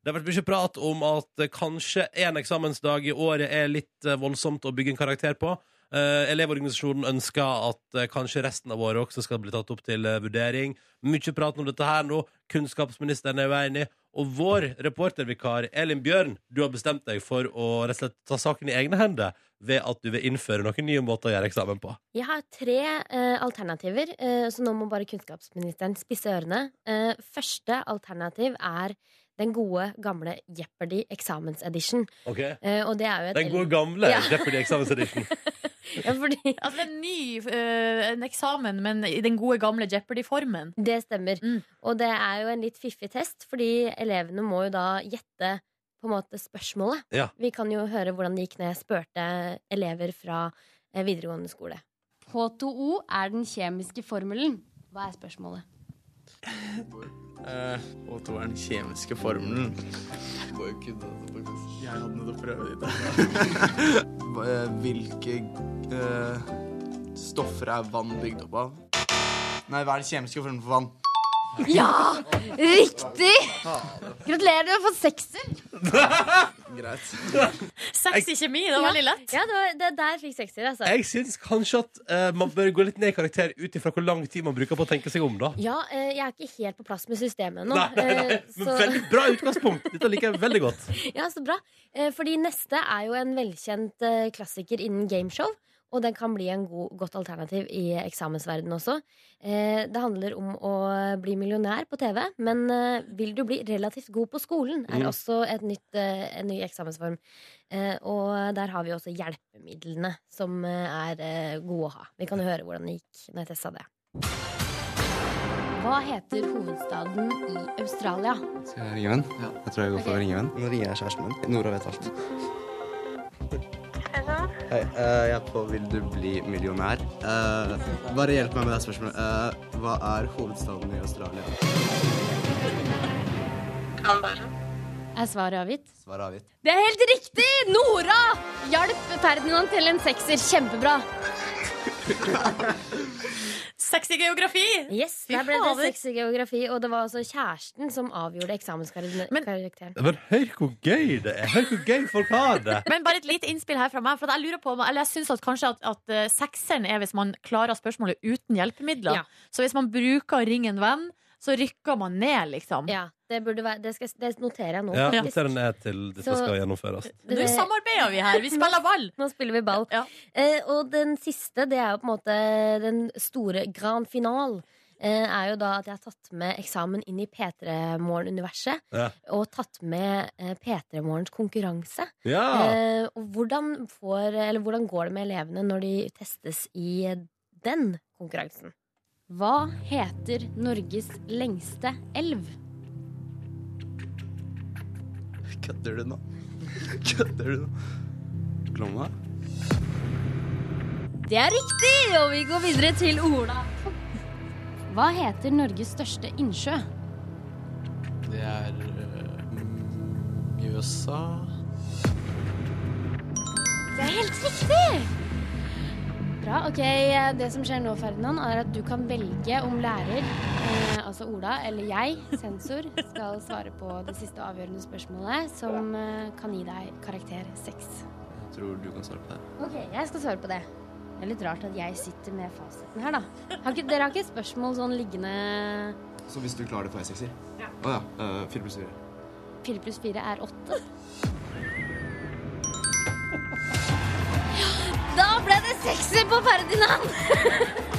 Det har vært mye prat om at eh, kanskje én eksamensdag i året er litt eh, voldsomt å bygge en karakter på. Uh, elevorganisasjonen ønsker at uh, kanskje resten av året også skal bli tatt opp til uh, vurdering. Mye prat om dette her nå. Kunnskapsministeren er uenig. Og vår reportervikar Elin Bjørn, du har bestemt deg for å rett og slett ta saken i egne hender ved at du vil innføre noen nye måter å gjøre eksamen på. Jeg har tre uh, alternativer, uh, så nå må bare kunnskapsministeren spisse ørene. Uh, første alternativ er den gode, gamle Jeopardy eksamensedition. Okay. Uh, og det er jo et Den gode gamle Ja. Jeopardy eksamensedition. ja, fordi Altså, en ny uh, en eksamen, men i den gode, gamle Jeopardy-formen. Det stemmer. Mm. Og det er jo en litt fiffig test, fordi elevene må jo da gjette på en måte spørsmålet. Ja. Vi kan jo høre hvordan det gikk når jeg spurte elever fra eh, videregående skole. H2O er den kjemiske formelen. Hva er spørsmålet? Eh, H2 er den kjemiske formelen. Jeg hadde noe å prøve dit. Hvilke uh, stoffer er vann bygd opp av? Nei, hva er den kjemiske formelen for vann? Ja! Riktig! Gratulerer, du har fått sekser. Greit. Seks i kjemi, det var veldig lett. Ja, det, var, det der fikk sekser, altså. Jeg syns kanskje at uh, man bør gå litt ned i karakter ut ifra hvor lang tid man bruker på å tenke seg om. da Ja, uh, jeg er ikke helt på plass med systemet ennå. Nei, nei, nei. Eh, Men så- veldig bra utgangspunkt. Dette liker jeg veldig godt. Ja, så bra. Eh, Fordi neste er jo en velkjent klassiker innen gameshow. Og den kan bli en god, godt alternativ i eksamensverdenen også. Eh, Det handler om å bli millionær på TV, men eh, vil du bli relativt god på skolen, er Mm. også et nytt, eh, en ny eksamensform. Eh, Og der har vi også hjelpemidlene, som eh, er gode å ha. Vi kan høre hvordan det gikk når jeg testa det. Hva heter hovedstaden i Australia? Skal jeg ringe venn? Jeg tror jeg går for å ringe venn. Nå ringer jeg kjæresten min. Nora vet alt. Hei, eh, jeg er på Vil du bli millionær? Uh, bare hjelp meg med det spørsmålet. Uh, hva er hovedstaden i Australia? Er svaret avgitt? Svaret avgitt. Det er helt riktig! Nora! Hjalp Ferdinand til en sekser. Kjempebra. Sexy geografi! Yes, Der ble det sexy geografi, og det var altså kjæresten som avgjorde eksamenskarakteren. Men hør hvor gøy det er! Hør hvor gøy folk har det! Men bare et lite innspill her fra meg. For at jeg lurer på, eller jeg synes at kanskje at, at eh, sekseren er hvis man klarer spørsmålet uten hjelpemidler. Ja. Så hvis man bruker å ringe en venn, så rykker man ned, liksom. Ja, det, burde være, det, skal, det noterer jeg nå. Ja, faktisk. Noter den ned til dette Så- skal gjennomføres. Nå samarbeider vi her. Vi spiller ball. Nå spiller vi ball. Ja. Eh, og den siste, det er jo på en måte den store grand final. Eh, er jo da at jeg har tatt med eksamen inn i P3 Morgen-universet. Ja. Og tatt med eh, P3 Morgens konkurranse. Ja! Eh, og hvordan, får, eller hvordan går det med elevene når de testes i den konkurransen? Hva heter Norges lengste elv? Kødder du nå? Kødder du nå? Glomma? Det er riktig, og vi går videre til Ola. Hva heter Norges største innsjø? Det er uh, USA Det er helt riktig! Bra. ok, Det som skjer nå, Ferdinand, er at du kan velge om lærer, eh, altså Ola, eller jeg, sensor, skal svare på det siste avgjørende spørsmålet, som eh, kan gi deg karakter seks. Jeg tror du kan svare på det. Ok, jeg skal svare på det. Det er litt rart at jeg sitter med fasiten her, da. Har ikke, dere har ikke spørsmål sånn liggende Så hvis du klarer det, får jeg sekser? Ja. Å ja. eh, Fire pluss fire. Fire pluss fire er åtte. Ble det sekser på Ferdinand!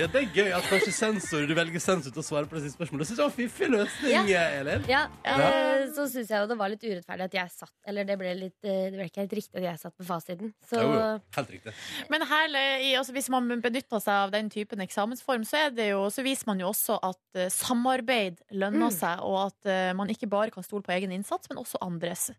Ja, det er gøy at kanskje sensor, du velger sensor til å svare på det siste spørsmålet. Det synes jeg var en fiffig løsning, Elin. Ja, eh, så syns jeg jo det var litt urettferdig at jeg satt Eller det ble, litt, eh, det ble ikke helt riktig at jeg satt på fasiten. Så Jo, jo. Helt riktig. Men her, i, altså, hvis man benytter seg av den typen eksamensform, så, er det jo, så viser man jo også at eh, samarbeid lønner Mm. seg, og at eh, man ikke bare kan stole på egen innsats, men også andres.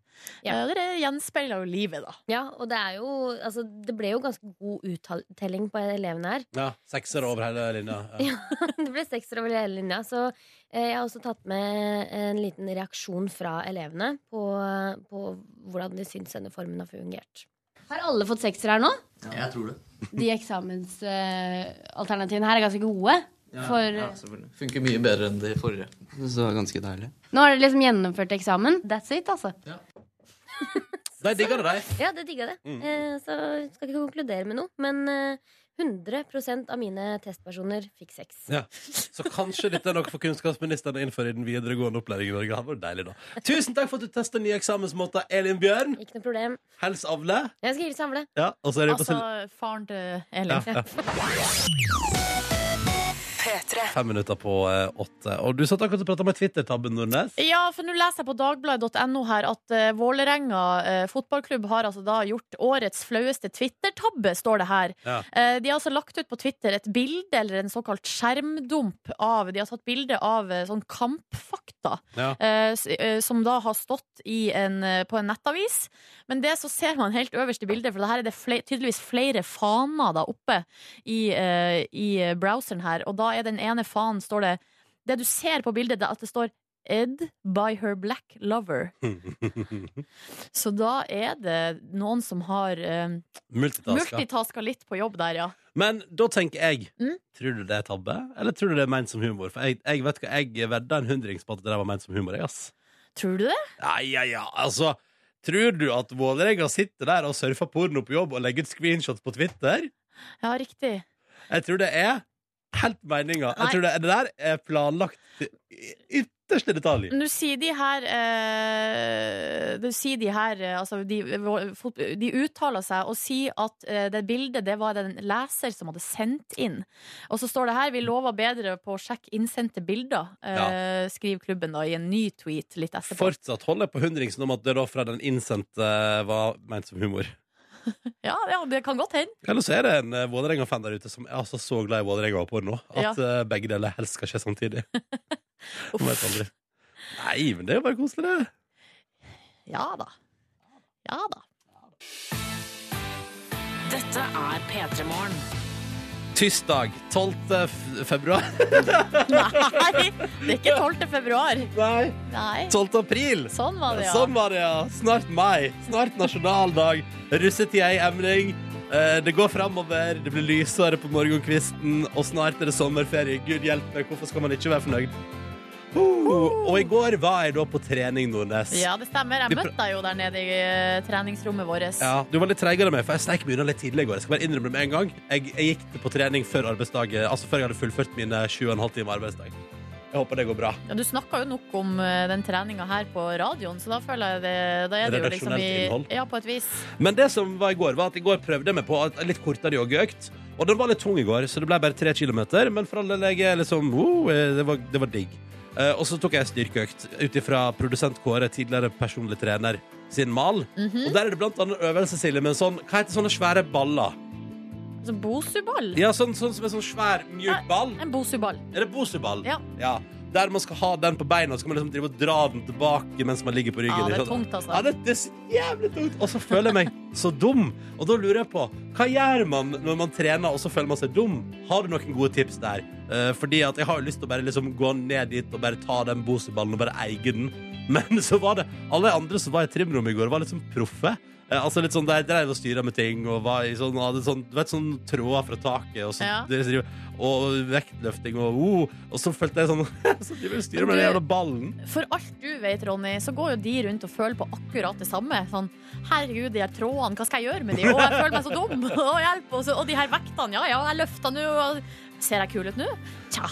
Ja. Det gjenspeiler jo livet, da. Ja, og det er jo Altså, det ble jo ganske god uttelling på elevene her. Ja, sekser over hele linja. Ja. Ja, det ble sekser over hele linja. Så eh, jeg har også tatt med en liten reaksjon fra elevene på, på hvordan de syns denne formen har fungert. Har alle fått sekser her nå? Jeg tror det. De eksamensalternativene her er ganske gode. For ja, selvfølgelig. Funker mye bedre enn de forrige. Så ganske deilig. nå har dere liksom gjennomført eksamen. That's it, altså. De digger det, de. Ja, det digga det. Mm. Eh, så skal ikke konkludere med noe. Men eh, 100% av mine testpersoner fikk sex. Ja. Så kanskje dette er noe for kunnskapsministeren å innføre i den videregående opplæringen i Norge. Det var deilig, da. Tusen takk for at du testa nye eksamensmåter, Elin Bjørn. Ikke noe problem. Hils avle. Jeg skal hilse Avle. Ja, og så er det på Altså faren til Elin. Ja, Fem minutter på eh, åtte. Og du satt akkurat og prata med Twitter-tabben, Nordnes. Ja, for nå leser jeg på dagbladet.no her at uh, Vålerenga eh, fotballklubb har altså da gjort årets flaueste Twitter-tabbe, står det her. Ja. Eh, de har altså lagt ut på Twitter et bilde, eller en såkalt skjermdump av De har tatt bilde av eh, sånn kampfakta, Ja. eh, s- eh, som da har stått i en, eh, på en nettavis. Men det så ser man helt øverst i bildet, for det her er det fle tydeligvis flere faner da oppe i, eh, i browseren her, og da er den ene faen, står det Det du ser på bildet, det er at det står Ed by her black lover. Så da er det noen som har eh, Multitaska. multitaska litt på jobb der, ja. Men da tenker jeg Mm. Tror du det er tabbe, eller tror du det er ment som humor? For jeg, jeg vet hva, jeg vedda en hundrings på at det var ment som humor. Jeg, ass. Tror du det? Ja, ja, ja, altså Tror du at Vålerenga sitter der og surfer porno på jobb og legger ut screenshots på Twitter? Ja, riktig. Jeg tror det er helt meninga. Jeg tror det, det der er planlagt ytterste detalj. Nå sier de her eh, Du sier de her eh, altså de, de uttaler seg og sier at eh, det bildet det var det en leser som hadde sendt inn. Og så står det her vi lover bedre på å sjekke innsendte bilder, eh, skriver klubben da i en ny tweet litt etterpå. Fortsatt holder jeg på hundringsen om at det da fra den innsendte var ment som humor. Ja, ja, det kan godt hende. Eller så er det en uh, Vålerenga-fan der ute som er altså så glad i Vålerenga og porno at Ja. uh, begge deler helst skal skje samtidig. Man vet aldri. Nei, men det er jo bare koselig, det. Ja da. Ja da. Dette er P3 Morgen. Tirsdag 12. februar. Nei, det er ikke 12. februar. Nei. Nei. 12. april. Sånn var det, ja. Sånn var det, ja. Snart mai. Snart nasjonaldag. Russetida i emning. Eh, Det går framover, det blir lysere på morgenkvisten, og snart er det sommerferie. Gud hjelpe meg, hvorfor skal man ikke være fornøyd? Uh, og i går var jeg da på trening, Nordnes. Ja, det stemmer. Jeg møtte deg jo der nede i eh, treningsrommet vårt. Ja, du var litt treigere enn meg, for jeg sneik meg unna litt tidlig i går. Jeg skal bare innrømme det med en gang. Jeg, jeg gikk på trening før arbeidsdag, altså før jeg hadde fullført mine 7,5 timer arbeidsdag. Jeg håper det går bra. Ja, du snakka jo nok om eh, den treninga her på radioen, så da føler jeg det Da er det jo liksom Redaksjonelt i innhold. Ja, på et vis. Men det som var i går, var at i går prøvde jeg meg på en litt kortere joggeøkt. Og den var litt tung i går, så det ble bare tre kilometer. Men for all del, jeg er liksom wow, eh, det, var, det var digg. Eh, og så tok jeg styrkeøkt ut ifra produsent Kåre, tidligere personlig trener, sin mal. Mhm. Og der er det blant annet øvelse, Silje, med en sånn Hva heter sånne svære baller? Altså Bosuball. Ja, sånn, sånn som en sånn svær, mjuk ball. En bosuball. Er det bosuball? Ja. Ja. Der man skal ha den på beina, så skal man liksom drive og dra den tilbake mens man ligger på ryggen. Ja, det er tungt, altså. Ja, det, det er så jævlig tungt. Og så føler jeg meg så dum. Og da lurer jeg på, hva gjør man når man trener og så føler man seg dum? Har du noen gode tips der? Uh, fordi at jeg har jo lyst til å bare liksom gå ned dit og bare ta den boseballen og bare eie den. Men så var det alle andre som var i trimrommet i går, var sånn proffe. Eh, altså litt sånn Der drev og styra med ting og var i sånn, hadde sånn, du vet, sånn tråder fra taket. Og, så, Ja. Og vektløfting og oh, Og så følte jeg sånn Så de vil styre med den jævla ballen. For alt du vet, Ronny, så går jo de rundt og føler på akkurat det samme. Sånn, herregud, de her trådene, hva skal jeg gjøre med de? Å, jeg føler meg så dum! Å, hjelp! Og, så, og de her vektene, ja, ja, jeg løfter nå. Ser jeg kul ut nå? Tja,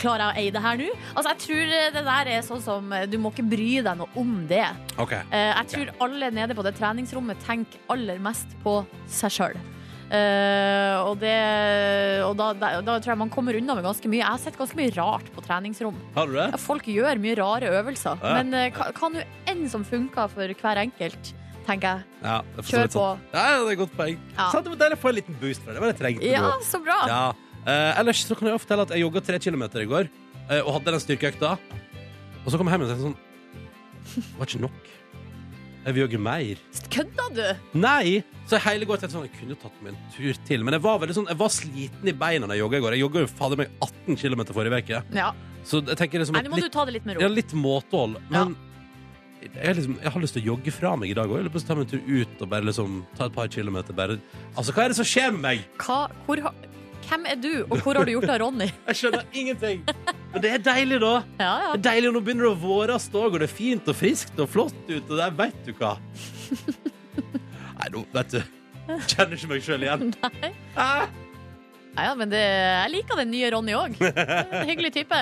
klarer jeg å eie det her nå? Altså, jeg tror det der er sånn som Du må ikke bry deg noe om det. OK. Eh, jeg tror alle nede på det treningsrommet tenker aller mest på seg sjøl. Og det, og da, da, da tror jeg man kommer unna med ganske mye. Jeg har sett ganske mye rart på treningsrom. Har du det? Folk gjør mye rare øvelser. Ja. Men eh, hva hva nå enn som funker for hver enkelt, tenker jeg. Ja, jeg Kjør på. sånn. Ja, det er et godt poeng. Ja. Sånn, jeg å få en liten boost fra det. Var det trengte Ja, nå. så bra! Ja. Uh, ellers så kan jeg fortelle at jeg jogga tre kilometer i går og hadde den styrkeøkta. Og så kom jeg hjem og tenkte sånn Det var ikke nok. Jeg vil jogge mer. Kødda du? Nei! Så hele går til sånn Jeg kunne tatt meg en tur til. Men jeg var sånn Jeg var sliten i beina da jeg jogga i går. Jeg jogga jo fader meg 18 km forrige uke. Ja. Så jeg tenker liksom Nei, nå må litt, du ta det litt med ja, litt måtehold. Men jeg, liksom, jeg har lyst til å jogge fra meg i dag òg. Jeg har lyst til å ta meg en tur ut og bare liksom ta et par kilometer. Bare. Altså, hva er det som skjer med meg? Hva, hvor, har- hvem er du, og hvor har du gjort av Ronny? Jeg skjønner ingenting. Men det er deilig, da. Ja, ja. Det er deilig, og Nå begynner det å våres òg, og det er fint og friskt og flott ut. Og der veit du hva. Nei, nå vet du. Kjenner ikke meg sjøl igjen. Nei. Ah! Nei, ja, men det, jeg liker den nye Ronny òg. Hyggelig type.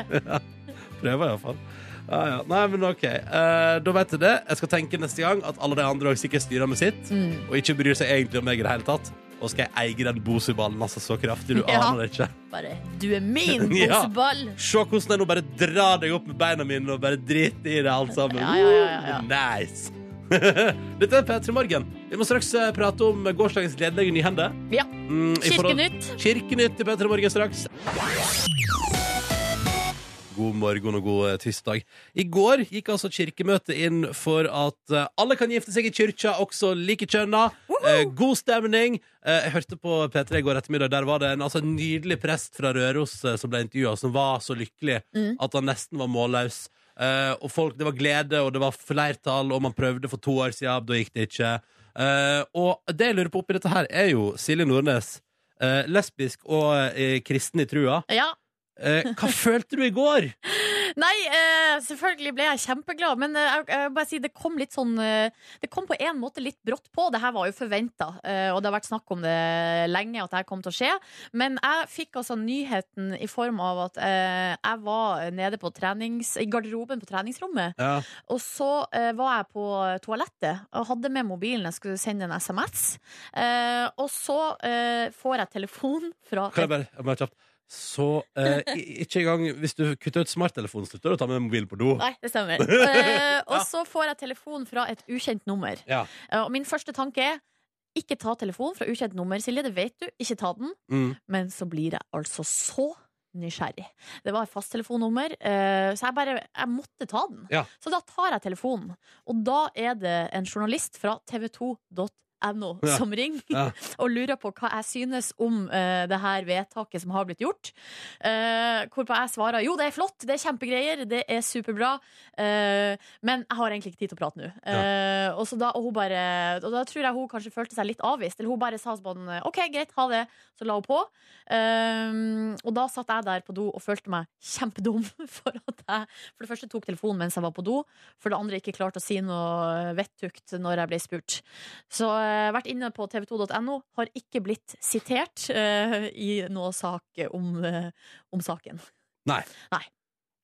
Prøver iallfall. Ja, ja. Nei, men OK. Eh, da vet jeg det. Jeg skal tenke neste gang at alle de andre også sikkert styrer med sitt, Mm. og ikke bryr seg egentlig om meg i det hele tatt. Og skal jeg eie den Bosu-ballen altså så kraftig, du Ja. aner det ikke. Bare Du er min Ja. boseball! Se hvordan jeg nå bare drar deg opp med beina mine og bare driter i det alt sammen. Ja, ja, ja, ja, ja. Nice. Dette er P3 Morgen. Vi må straks eh, prate om gårsdagens gledelige nyhende. Ja. Mm, Kirkenytt. Kirkenytt i P3 Morgen straks. God morgen og god eh, tirsdag. I går gikk altså kirkemøtet inn for at eh, alle kan gifte seg i kyrkja, også likekjønna. Eh, god stemning. Eh, jeg hørte på P3 i går ettermiddag. Der var det en altså, nydelig prest fra Røros som ble intervjua, som var så lykkelig Mm. at han nesten var målløs. Eh, og folk, Det var glede, og det var flertall, og man prøvde for to år siden. Da gikk det ikke. Uh, og det jeg lurer på oppi dette her, er jo Silje Nordnes. uh, lesbisk og kristen i trua. Ja. Hva følte du i går? Nei, eh, selvfølgelig ble jeg kjempeglad, men eh, jeg, jeg bare si, det kom litt sånn eh, Det kom på en måte litt brått på. Det her var jo forventa, eh, og det har vært snakk om det lenge at det her kom til å skje. Men jeg fikk altså nyheten i form av at eh, jeg var nede på trenings, i garderoben på treningsrommet. Ja. Og så eh, var jeg på toalettet og hadde med mobilen. Jeg skulle sende en SMS. Og så får jeg telefon fra Kan jeg bare, jeg bare kjapt Så eh, ikke engang hvis du kutter ut smarttelefonen, slutter du å ta med mobilen på do? Nei, det stemmer. Eh, og så får jeg telefon fra et ukjent nummer. Ja. Eh, Og min første tanke er ikke ta telefonen fra ukjent nummer, Silje. Det vet du. Ikke ta den. Mm. Men så blir jeg altså så nysgjerrig. Det var et fasttelefonnummer, eh, så jeg bare jeg måtte ta den. Ja. Så da tar jeg telefonen, og da er det en journalist fra P3.no Ja. som ringer Ja. og lurer på hva jeg synes om uh, det her vedtaket som har blitt gjort. Uh, hvorpå jeg svarer jo, det er flott, det er kjempegreier, det er superbra, uh, men jeg har egentlig ikke tid til å prate nå. Ja. og, så da, og, hun bare, og da tror jeg hun kanskje følte seg litt avvist. Eller hun bare sa sånn OK, greit, ha det. Så la hun på. Og da satt jeg der på do og følte meg kjempedum for at jeg for det første tok telefonen mens jeg var på do, for det andre ikke klarte å si noe vettugt når jeg ble spurt. Så vært inne på tv2.no, har ikke blitt sitert uh, i noe sak om, uh, om saken. Nei.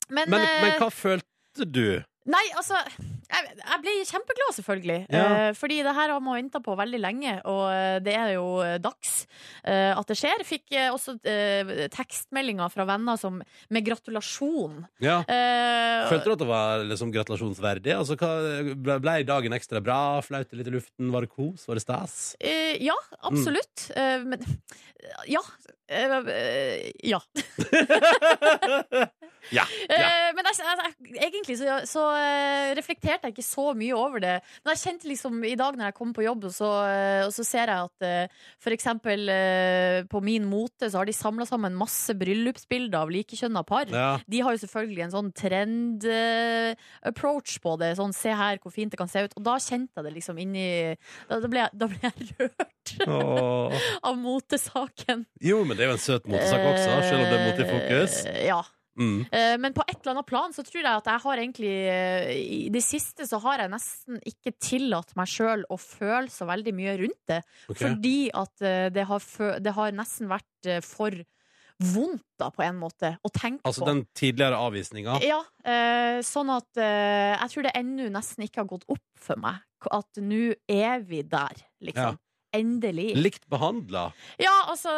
Men, Men, eh, men hva følte du? Nei, altså Jeg, jeg ble kjempeglad, selvfølgelig. Ja. Eh, fordi det her har man venta på veldig lenge, og eh, det er jo eh, dags eh, at det skjer. Fikk eh, også eh, tekstmeldinger fra venner som, med gratulasjon. Ja. Eh, Følte du at det var liksom gratulasjonsverdig? Altså, hva, ble- ble dagen ekstra bra? Flaut litt i luften? Var det kos? Var det stas? eh, ja, absolutt. Eh, men ja. Ja. Ja. Eh, men jeg, jeg, egentlig så, så eh, reflekterte jeg ikke så mye over det. Men jeg kjente liksom i dag når jeg kom på jobb, og så, eh, og så ser jeg at eh, for eksempel eh, på Min Mote så har de samla sammen masse bryllupsbilder av likekjønna par. Ja. De har jo selvfølgelig en sånn trend-approach på det. Sånn, se her hvor fint det kan se ut. Og da kjente jeg det liksom inni Da, da, ble, jeg, da ble jeg rørt av motesaken. Jo, men det er jo en søt motesak også, selv om det er motefokus. Eh, Ja. Mm. Eh, Men på et eller annet plan så tror jeg at jeg har egentlig eh, I det siste så har jeg nesten ikke tillatt meg sjøl å føle så veldig mye rundt det. Okay. Fordi at eh, det har, det har nesten vært for vondt, da, på en måte, å tenke Altså på. den tidligere avvisninga. Ja, sånn at jeg tror det ennå nesten ikke har gått opp for meg at nå er vi der, liksom. Endelig. Likt behandla. Ja, altså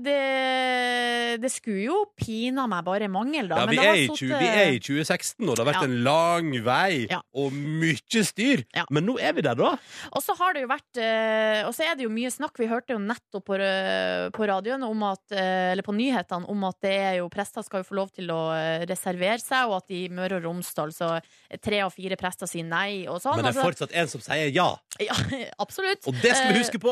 det, det skulle jo pina meg bare mangel, da. Ja, vi er, i sittet- 20, vi er i 2016, og det har vært Ja. en lang vei Ja. og mye styr. Ja. Men nå er vi der, da. Og så har det jo vært eh, Og så er det jo mye snakk. Vi hørte jo nettopp på, eh, på radioen om at eh, Eller på nyhetene om at det er jo prester skal jo få lov til å reservere seg, og at i Møre og Romsdal så tre av fire prester sier nei og sånn. Men det er Altså, fortsatt en som sier ja. ja, absolutt. Og det skal vi huske på!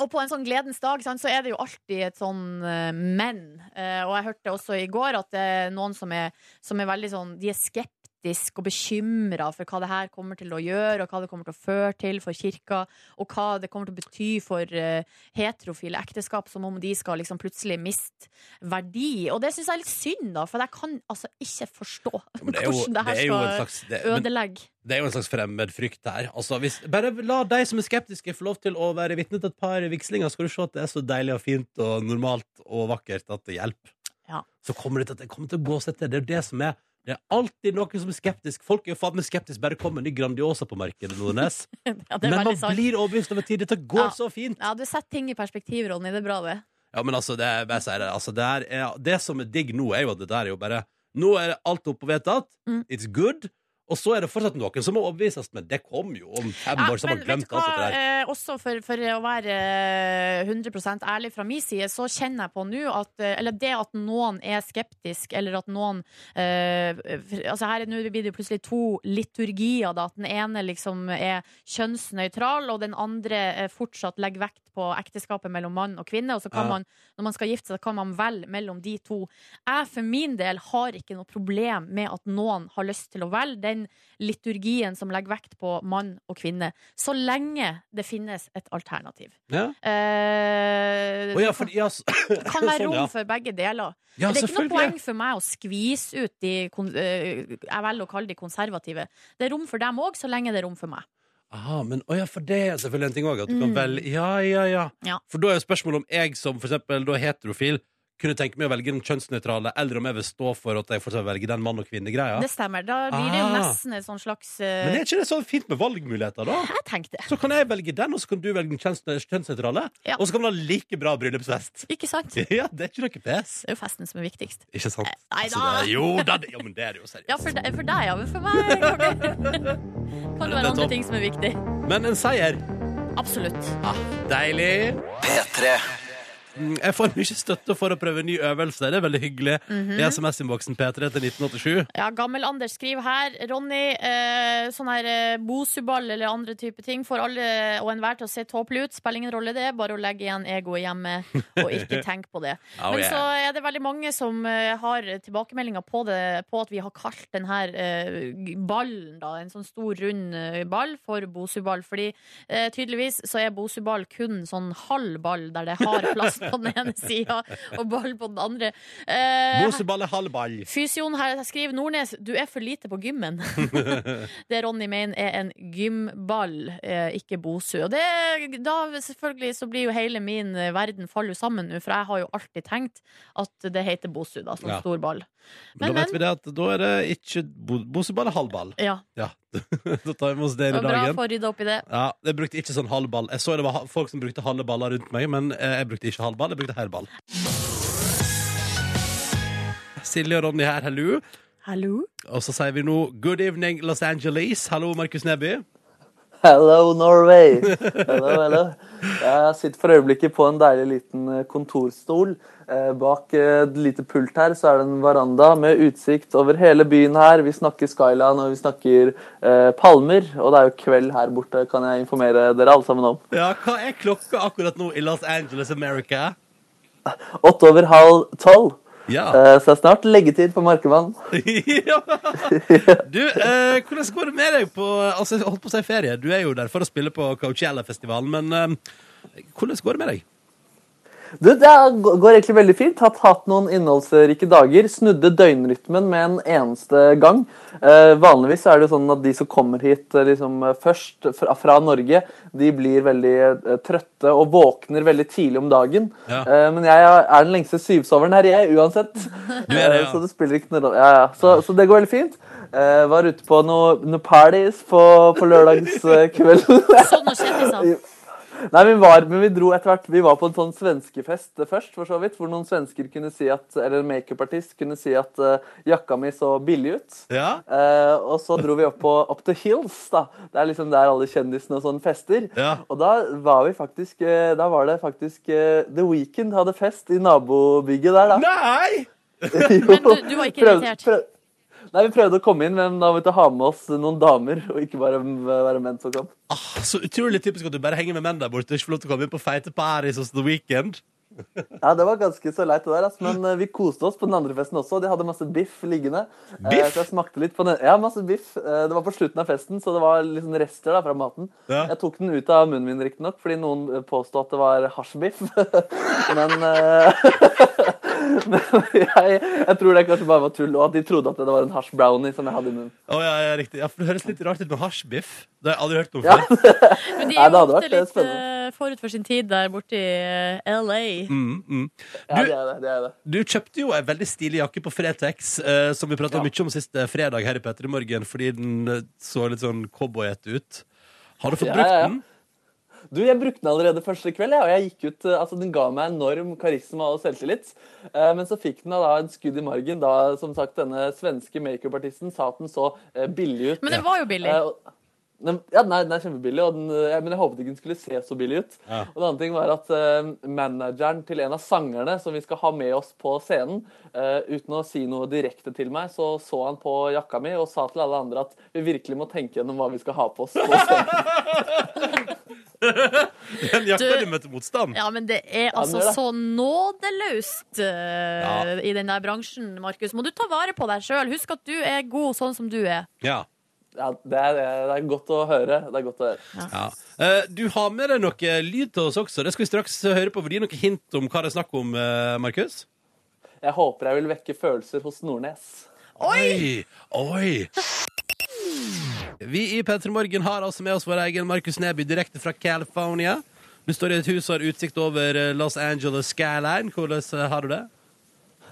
Og på en sånn gledens dag sant, så er det jo alltid et sånn uh, men. Uh, og jeg hørte også i går at det er noen som er, som er veldig sånn De er skeptiske og bekymra for hva det her kommer til å gjøre, og hva det kommer til å føre til for kirka, og hva det kommer til å bety for uh, heterofile ekteskap, som om de skal liksom plutselig miste verdi. Og det syns jeg er litt synd, da, for jeg kan altså ikke forstå ja, det jo, hvordan det her det skal slags det, men ødelegge. det er jo en slags fremmed frykt her. Altså, hvis, bare la de som er skeptiske, få lov til å være vitne til et par vigslinger, skal du se at det er så deilig og fint og normalt og vakkert at det hjelper. Ja. Så kommer det, til, det kommer til å gå seg til. Det er jo det som er det er alltid noen som er skeptisk. Folk er jo faen meg skeptiske. Bare kom med ny Grandiosa på markedet, Nordnes. Ja, Men man sant. blir overbevist over tid. Dette går Ja. så fint. Ja, du setter ting i perspektiv, Ronny. Det er bra, det. Ja, men altså, det, jeg sier det, altså, det, er, det som er digg nå, er jo at det der er jo bare Nå er alt oppe og vedtatt. Mm. It's good. Og så er det fortsatt noen som må overbevises, men det kommer jo om fem Ja, år, så har glemt alt det der. eh, også for, for å være eh, 100% ærlig fra min side, så kjenner jeg på nå at eh, Eller det at noen er skeptisk, eller at noen eh, Altså her er- nå blir det plutselig to liturgier, da. At den ene liksom er kjønnsnøytral, og den andre eh, fortsatt legger vekt på ekteskapet mellom mann og kvinne. Og så kan Ja. man, når man skal gifte seg, kan man velge mellom de to. Jeg for min del har ikke noe problem med at noen har lyst til å velge den liturgien som legger vekt på mann og kvinne, så lenge det finnes et alternativ. Ja. Eh, oh, ja, for, ja, så, det kan være sånn, rom ja. for begge deler. Det er ikke noe poeng for meg å skvise ut de eh, Jeg velger å kalle de konservative. Det er rom for dem òg, så lenge det er rom for meg. Aha, men oh ja, for det er selvfølgelig en ting òg. At du kan Mm. velge Ja, ja, ja. Ja. For da er jo spørsmålet om jeg som for eksempel da heterofil kunne tenke meg å velge den kjønnsnøytrale, eller om jeg vil stå for at jeg fortsatt velger den mann og kvinne-greia. Det stemmer. Da blir det jo Ah. nesten et sånn slags eh, Men er ikke det så fint med valgmuligheter, da? Jeg tenkte. Så kan jeg velge den, og så kan du velge den kjønns- kjønnsnøytrale. Ja. Og så kan man ha like bra bryllupsfest. Ikke sant? Ja, det er ikke noe pes. Det er jo festen som er viktigst. Ikke sant? Nei Altså, da. det er, jo da, det, ja, men det er det jo seriøst. Ja, for, de, for deg, ja. Men for meg kan det Det er være andre ting som er viktig. Men en seier. Absolutt. Deilig. P3. Mm, jeg får mye støtte for å prøve ny øvelse. Det er veldig hyggelig. Mhm. I SMS-innboksen P3 til 1987. Ja, Gammel-Anders skriver her Ronny, eh, sånn her eh, bosuball eller andre type ting får alle og enhver til å se tåpelig ut. Spiller ingen rolle det, bare å legge igjen egoet hjemme og ikke tenke på det. Oh, Men yeah. så er det veldig mange som eh, har tilbakemeldinger på det På at vi har kalt den her eh, ballen, da, en sånn stor, rund eh, ball, for bosuball. Fordi eh, tydeligvis så er bosuball kun sånn halv ball, der det har plass på den ene sida og ball på den andre. Eh, Boseball er halv ball. Fysioen her skriver Nordnes, du er for lite på gymmen. det Ronny mener er en gymball, eh, ikke Bosu. Og det, da selvfølgelig så blir jo hele min eh, verden faller sammen nå, for jeg har jo alltid tenkt at det heter Bosu, da, som Ja. stor ball. Men, Men, da vet vi det at da er det ikke bo Boseball er halv ball. Ja, Ja. da tar vi med oss det i var bra dagen. for å opp i det. Ja, Jeg brukte ikke sånn halv ball. Jeg så det var folk som brukte halve baller rundt meg, men eh, jeg brukte ikke halv ball, jeg brukte hel ball. Silje og Ronny her, hallo. Hallo? Og så sier vi nå good evening, Los Angeles. Hallo, Markus Neby. Hello, Norway! Hello, hello. Jeg sitter for øyeblikket på en deilig liten eh, kontorstol. Eh, Bak eh, et lite pult her så er det en veranda med utsikt over hele byen her. Vi snakker Skyland og vi snakker eh, palmer. Og det er jo kveld her borte, kan jeg informere dere alle sammen om. Ja, hva er klokka akkurat nå i Los Angeles, America? Åtte over halv tolv. Ja. Eh, Så det er snart leggetid på Markemann. ja. Du, eh, hvordan går det med deg på Altså, jeg holdt på å si ferie. Du er jo der for å spille på Coachella-festivalen, men eh, hvordan går det med deg? Du, det går egentlig veldig fint. Hatt, hatt noen innholdsrike dager. Snudde døgnrytmen med en eneste gang. Eh, vanligvis er det jo sånn at de som kommer hit eh, liksom, eh, først fra, fra Norge, de blir veldig eh, trøtte og våkner veldig tidlig om dagen. Ja. Eh, men jeg er den lengste syvsoveren her, jeg, uansett. Du er det, ja. Eh, Så det spiller ikke noe rolle. Ja, ja. Så, så det går veldig fint. Eh, var ute på noen noe parties på, på lørdagskvelden. Sånn og kjendiser. Nei, vi var, men vi dro etter hvert Vi var på en sånn svenskefest først, for så vidt, hvor noen svensker kunne si at Eller en makeupartist kunne si at uh, jakka mi så billig ut. Ja? Uh, og så dro vi opp på Up the Hills, da. Det er liksom der alle kjendisene og sånn fester. Ja. Og da var vi faktisk uh, Da var det faktisk The Weeknd hadde fest i nabobygget der, da. Nei! Jo. Men du, du var ikke invitert. Nei, Vi prøvde å komme inn, men da måtte vi ha med oss noen damer, og ikke bare være menn som kom. Ah, så utrolig typisk at du bare henger med menn der borte ikke får lov til å komme inn på feite Paris hos The Weekend. Ja, Det var ganske så leit, det der. Altså. Men eh, vi koste oss på den andre festen også. De hadde masse biff liggende. Eh, Biff? så jeg smakte litt på den. Ja, masse biff. Eh, det var på slutten av festen, så det var liksom rester da fra maten. Ja. Jeg tok den ut av munnen min, riktignok, fordi noen påsto påstod at det var hasjbiff. men men jeg, jeg tror det kanskje bare var tull, og at de trodde at det var en hasj brownie som jeg hadde i munnen. Oh, ja, ja, riktig. Ja, for Det høres litt rart ut med hasjbiff. Det har jeg aldri hørt om Ja. før. Men de Nei, er det jo hadde ofte vært, litt spennende. Forut for sin tid der borte i eh, LA. Mm, mm. Ja, det er det. det, er det. Du kjøpte jo ei veldig stilig jakke på Fretex, eh, som vi prata Ja. mye om sist eh, fredag her i Petter i morgen, fordi den eh, så litt sånn cowboyete ut. Har du fått Ja, brukt ja, ja. den? Du, Jeg brukte den allerede første kveld, ja, og jeg gikk ut, altså den ga meg enorm karisma og selvtillit. Eh, Men så fikk den da en skudd i margen da som sagt, denne svenske makeupartisten sa at den så eh, billig ut. Men den var jo billig. Eh, og- den, ja, den er, den er kjempebillig, og den, eh, men jeg håpet ikke den skulle se så billig ut. Ja. Og den andre ting var at uh, Manageren til en av sangerne som vi skal ha med oss på scenen, uh, uten å si noe direkte til meg, så så han på jakka mi og sa til alle andre at vi virkelig må tenke gjennom hva vi skal ha på oss på scenen. Den jakka Du- du møtte motstand? Ja, men det er altså det er det. så nådeløst eh, i den der bransjen, Markus. Må du ta vare på deg sjøl. Husk at du er god sånn som du er. Ja. Ja, det er, det er godt å høre. Det er godt å høre. ja. Eh, du har med deg noe lyd til oss også. Det skal vi straks høre på. Vil du gi noe hint om hva det er snakk om, eh, Markus? Jeg håper jeg vil vekke følelser hos Nordnes. Oi! Oi! Vi i P3 Morgen har altså med oss vår egen Markus Neby direkte fra California. Du står i et hus og har utsikt over eh, Los Angeles skyline. Hvordan har du det?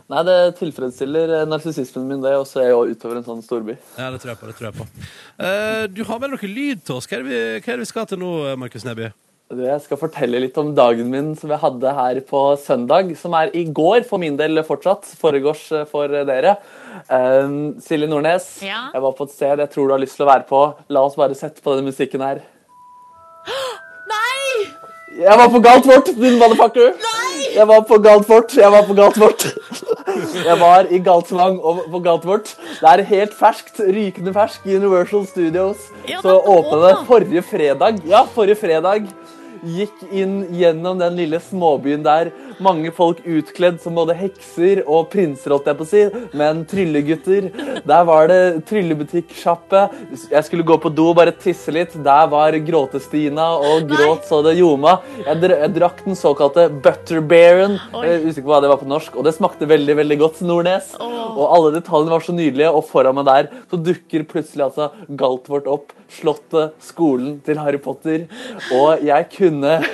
Nei, det tilfredsstiller eh, narsissismen min, det, og så er jeg jo utover en sånn storby. Ja, det tror jeg på. det tror jeg på Uh, Du har med noe lyd til oss. Hva er det vi, hva er det vi skal til nå, eh, Markus Neby? Du, Jeg skal fortelle litt om dagen min som jeg hadde her på søndag, som er i går for min del fortsatt, foregårs for dere. Uh, Silje Nordnes, Ja? jeg var på et sted jeg tror du har lyst til å være på. La oss bare sette på denne musikken her. Nei! Jeg var på galt fort, din motherfucker! Jeg var på galt fort, Jeg var på galt fort. Jeg var i Galtvang og på Galtvort. Det er helt ferskt, rykende fersk. Universal Studios. Ja, Så åpna det forrige fredag. Ja, forrige fredag. Gikk inn gjennom den lille småbyen der. Mange folk utkledd som både hekser og prinser, holdt jeg på å si, men tryllegutter. Der var det tryllebutikksjappe. Jeg skulle gå på do og bare tisse litt. Der var Gråte-Stina og gråt så det ljoma. Jeg, dr jeg drakk den såkalte Butterbearen. Er usikker på hva det var på norsk, og det smakte veldig veldig godt. Nordnes. Og alle detaljene var så nydelige, og foran meg der så dukker plutselig altså Galtvort opp. Slottet, skolen til Harry Potter. Og jeg kunne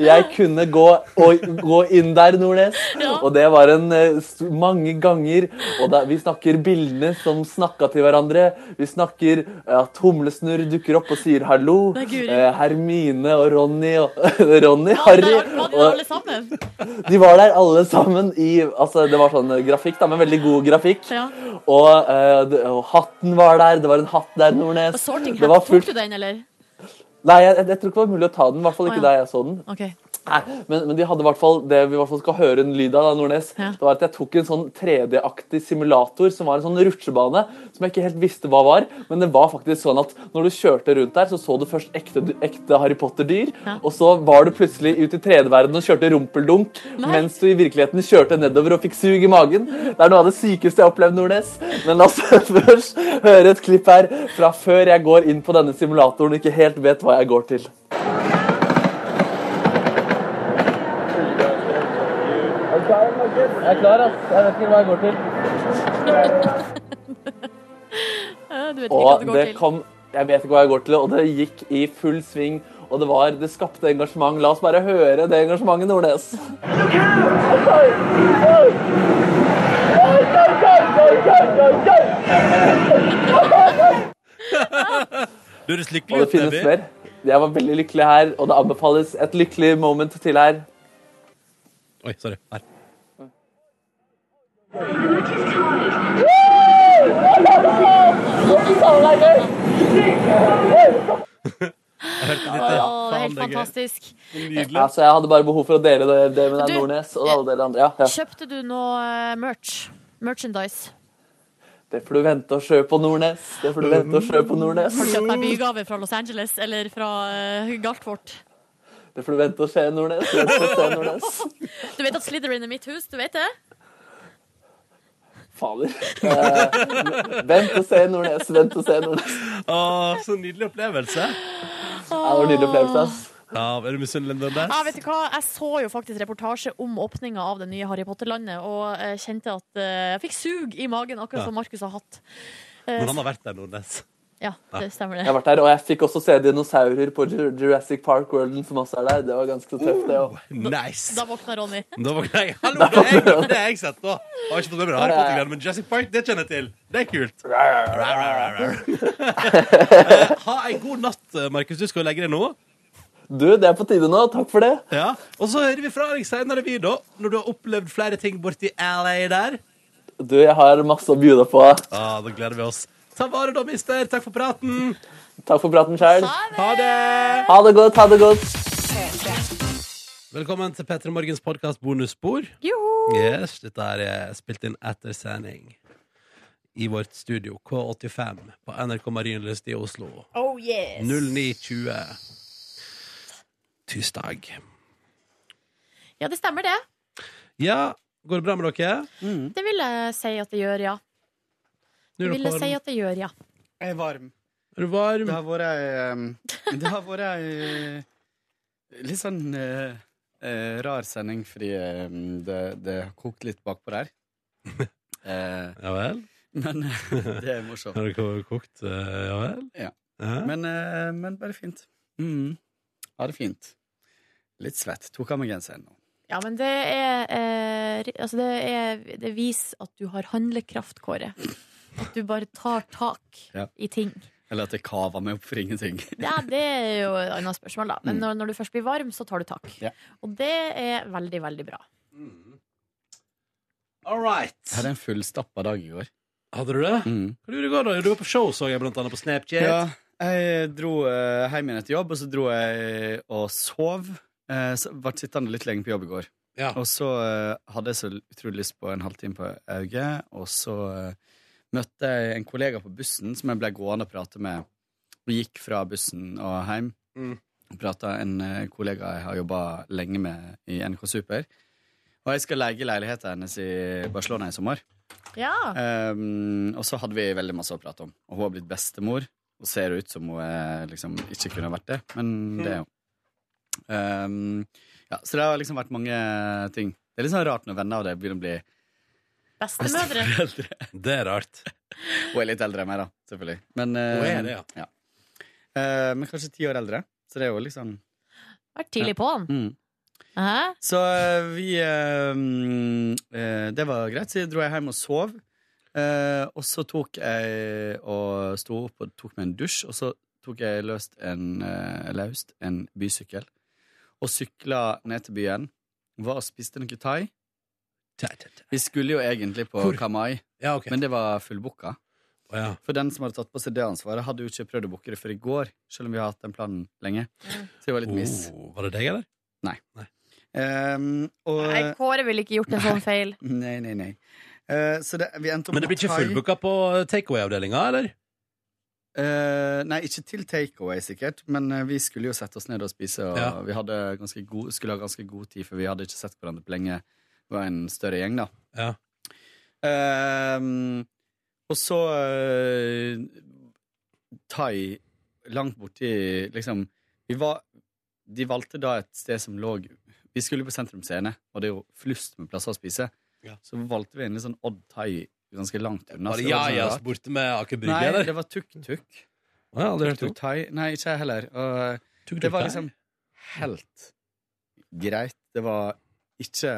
Jeg kunne gå, og, gå inn der, Nordnes. Og det var en eh, mange ganger. Og da, vi snakker bildene som snakka til hverandre. Vi snakker at Humlesnurr dukker opp og sier hallo. Eh, Hermine og Ronny og Ronny, Harry Var de og, de var der alle sammen i altså Det var sånn grafikk, da, men veldig god grafikk. Ja. Og, uh, og hatten var der. Det var en hatt der, Nordnes. Sorting Det var hat. Tok du den, eller? Nei, jeg, jeg tror ikke det var mulig å ta den. I hvert fall ikke ikke ja. da jeg så den. Ok. Nei, men, men de hadde i hvert fall det vi i hvert fall skal høre en lyd av, da, Nordnes. Ja. Det var at jeg tok en sånn 3D-aktig simulator som var en sånn rutsjebane som jeg ikke helt visste hva var. Men det var faktisk sånn at når du kjørte rundt der, så så du først ekte, ekte Harry Potter-dyr. Ja. Og så var du plutselig ute i 3D-verdenen og kjørte rumpeldunk Nei. mens du i virkeligheten kjørte nedover og fikk sug i magen. Det er noe av det sykeste jeg har opplevd, Nordnes. Men la oss først høre et klipp her fra før jeg går inn på denne simulatoren og ikke helt vet hva jeg går til. Jeg er klar, ass. Jeg vet ikke hva jeg går til. Du vet ikke hva Og det går det til. kom Jeg vet ikke hva jeg går til, og det gikk i full sving. Og det var Det skapte engasjement. La oss bare høre det engasjementet, Nordnes. Du høres lykkelig det ut, mer. Jeg var veldig lykkelig her, og det anbefales et lykkelig moment til her. Oi, sorry. Her. Jeg hørte litt, ja. Å, det er helt fantastisk. Nydelig. Ja, jeg hadde bare behov for å dele det, det med deg, Du- Nordnes, og alle dere andre. Ja, ja. Kjøpte du noe eh, merch? Merchandise? Det får du vente og på Nordnes. Det får du vente og på Nordnes. Har du kjøpt deg bygave fra Los Angeles eller fra uh, Galtvort? Det får du vente og se, Nordnes. Vent og se, Nordnes. Du vet at Slytherin er mitt hus? Du vet det? Fader. Eh, vent og se, Nordnes. Vent og se, Nordnes. Å, så nydelig opplevelse. Ja, det var en nydelig opplevelse, ass. Ja, Er du misunnelig, Nordnes? Ja, vet du hva? Jeg så jo faktisk reportasje om åpninga av det nye Harry Potter-landet, og eh, kjente at eh, jeg fikk sug i magen, akkurat Ja. som Markus har hatt. Eh, Men han har vært der, Nordnes. Ja, det stemmer Jeg har det. vært der, og jeg fikk også se dinosaurer på Jurassic Park Worlden, som også er der. Det var ganske tøft, det òg. Nice. Da våkna Ronny. Da våkna jeg, Hallo, det er jeg, det jeg sett, da. Jeg har ikke fått med meg Harry Potter-greiene, men Jurassic Park, det kjenner jeg til. Det er kult. Eh, Ha ei god natt, Markus. Du skal legge deg nå. Du, det er på tide nå. Takk for det. Ja. Og så hører vi fra deg seinere, vi, da. Når du har opplevd flere ting borti LA der. Du, jeg har masse å bjude på. Ah, da gleder vi oss. Ta vare, da, mister. Takk for praten. Takk for praten sjøl. Ha det. Ha det godt, ha det godt. Velkommen til P3 Morgens podkast bonusspor. Yes, dette er spilt inn etter sending i vårt studio K85 på NRK Marienlyst i Oslo. Oh yes. 0920 tirsdag. Ja, det stemmer det. Ja, går det bra med dere? Det vil jeg si at det gjør, ja. Nå Det er vil jeg si at det gjør, ja. Jeg er varm. Er du varm? Det har vært ei um, Det har vært ei eh, litt sånn eh, eh, rar sending, fordi det, det har kokt litt bakpå der. Eh, Ja vel? men det er morsomt. Har det kokt? eh, Ja vel? Ja. Men, eh, men bare fint. Mm. Ha det fint. Litt svett. Tok av meg genseren nå. Ja, men det er eh, Altså, det, er, det viser at du har handlekraft, Kåre. At du bare tar tak Ja. i ting. Eller at jeg kava meg opp for ingenting. Ja, det er jo et annet spørsmål, da. Men Mm. når, når du først blir varm, så tar du tak. Ja. Og det er veldig, veldig bra. All right. Jeg hadde en fullstappa dag i går. Hadde du det? Mm. Hva gjorde du i går, da? Du var på show, så jeg, blant annet på Snapchat. Ja, jeg dro eh, hjem igjen etter jobb, og så dro jeg og sov. Eh, ble sittende litt lenge på jobb i går. Og så eh, hadde jeg så utrolig lyst på en halvtime på Auge, og så eh, møtte jeg en kollega på bussen som jeg ble gående og prate med. Vi gikk fra bussen og hjem. Mm. Prata en eh, kollega jeg har jobba lenge med i NRK Super. Og jeg skal leie leiligheten hennes i Barcelona i sommer. Ja. Um, og så hadde vi veldig masse å prate om. Og hun har blitt bestemor og ser ut som hun er, liksom ikke kunne vært det, men det er hun. Um, ja, så det har liksom vært mange ting. Det er litt sånn rart når venner av deg begynner å bli Bestemødre. besteforeldre. Det er rart. Hun er litt eldre enn meg, da, selvfølgelig. Men, eh, Hun er det, ja. Eh, men kanskje ti år eldre. Så det er jo liksom Vært tidlig på han. mm. Hæ? Så eh, vi eh, mm, eh, Det var greit, så dro jeg hjem og sov. Eh, og så tok jeg og sto opp og tok meg en dusj, og så tok jeg løst en, eh, løst en bysykkel. Og sykla ned til byen. Var og spiste noe thai. Vi skulle jo egentlig på Hvor? Kamai, Ja, ok. men det var fullbooka. Å, ja. For den som hadde tatt på seg det ansvaret, hadde jo ikke prøvd å booke det før i går. Selv om vi har hatt den planen lenge. Så det var litt miss. Oh, var det deg, eller? Nei. Ehm, og, Nei, Kåre ville ikke gjort en sånn feil. Nei, nei, nei. Eh, så det, vi endte opp Men det blir ikke thai. fullbooka på takeaway-avdelinga, eller? Eh, nei, ikke til takeaway, sikkert, men eh, vi skulle jo sette oss ned og spise, og Ja. vi hadde ganske god, skulle ha ganske god tid, for vi hadde ikke sett hverandre på lenge. Det var en større gjeng, da. Ja. Uh, og så uh, Thai langt borti liksom vi var, De valgte da et sted som lå Vi skulle på Sentrum Scene, og det er jo flust med plasser å spise. Ja. Så valgte vi en litt sånn Odd Thai ganske langt unna. Var det var sånn borte med Aker Brygge, Nei, eller? det var tuk-tuk. Oh, ja, Tuk-tuk om. Thai. Nei, ikke jeg heller. Og Tuk-tuk det var liksom helt greit. Det var ikke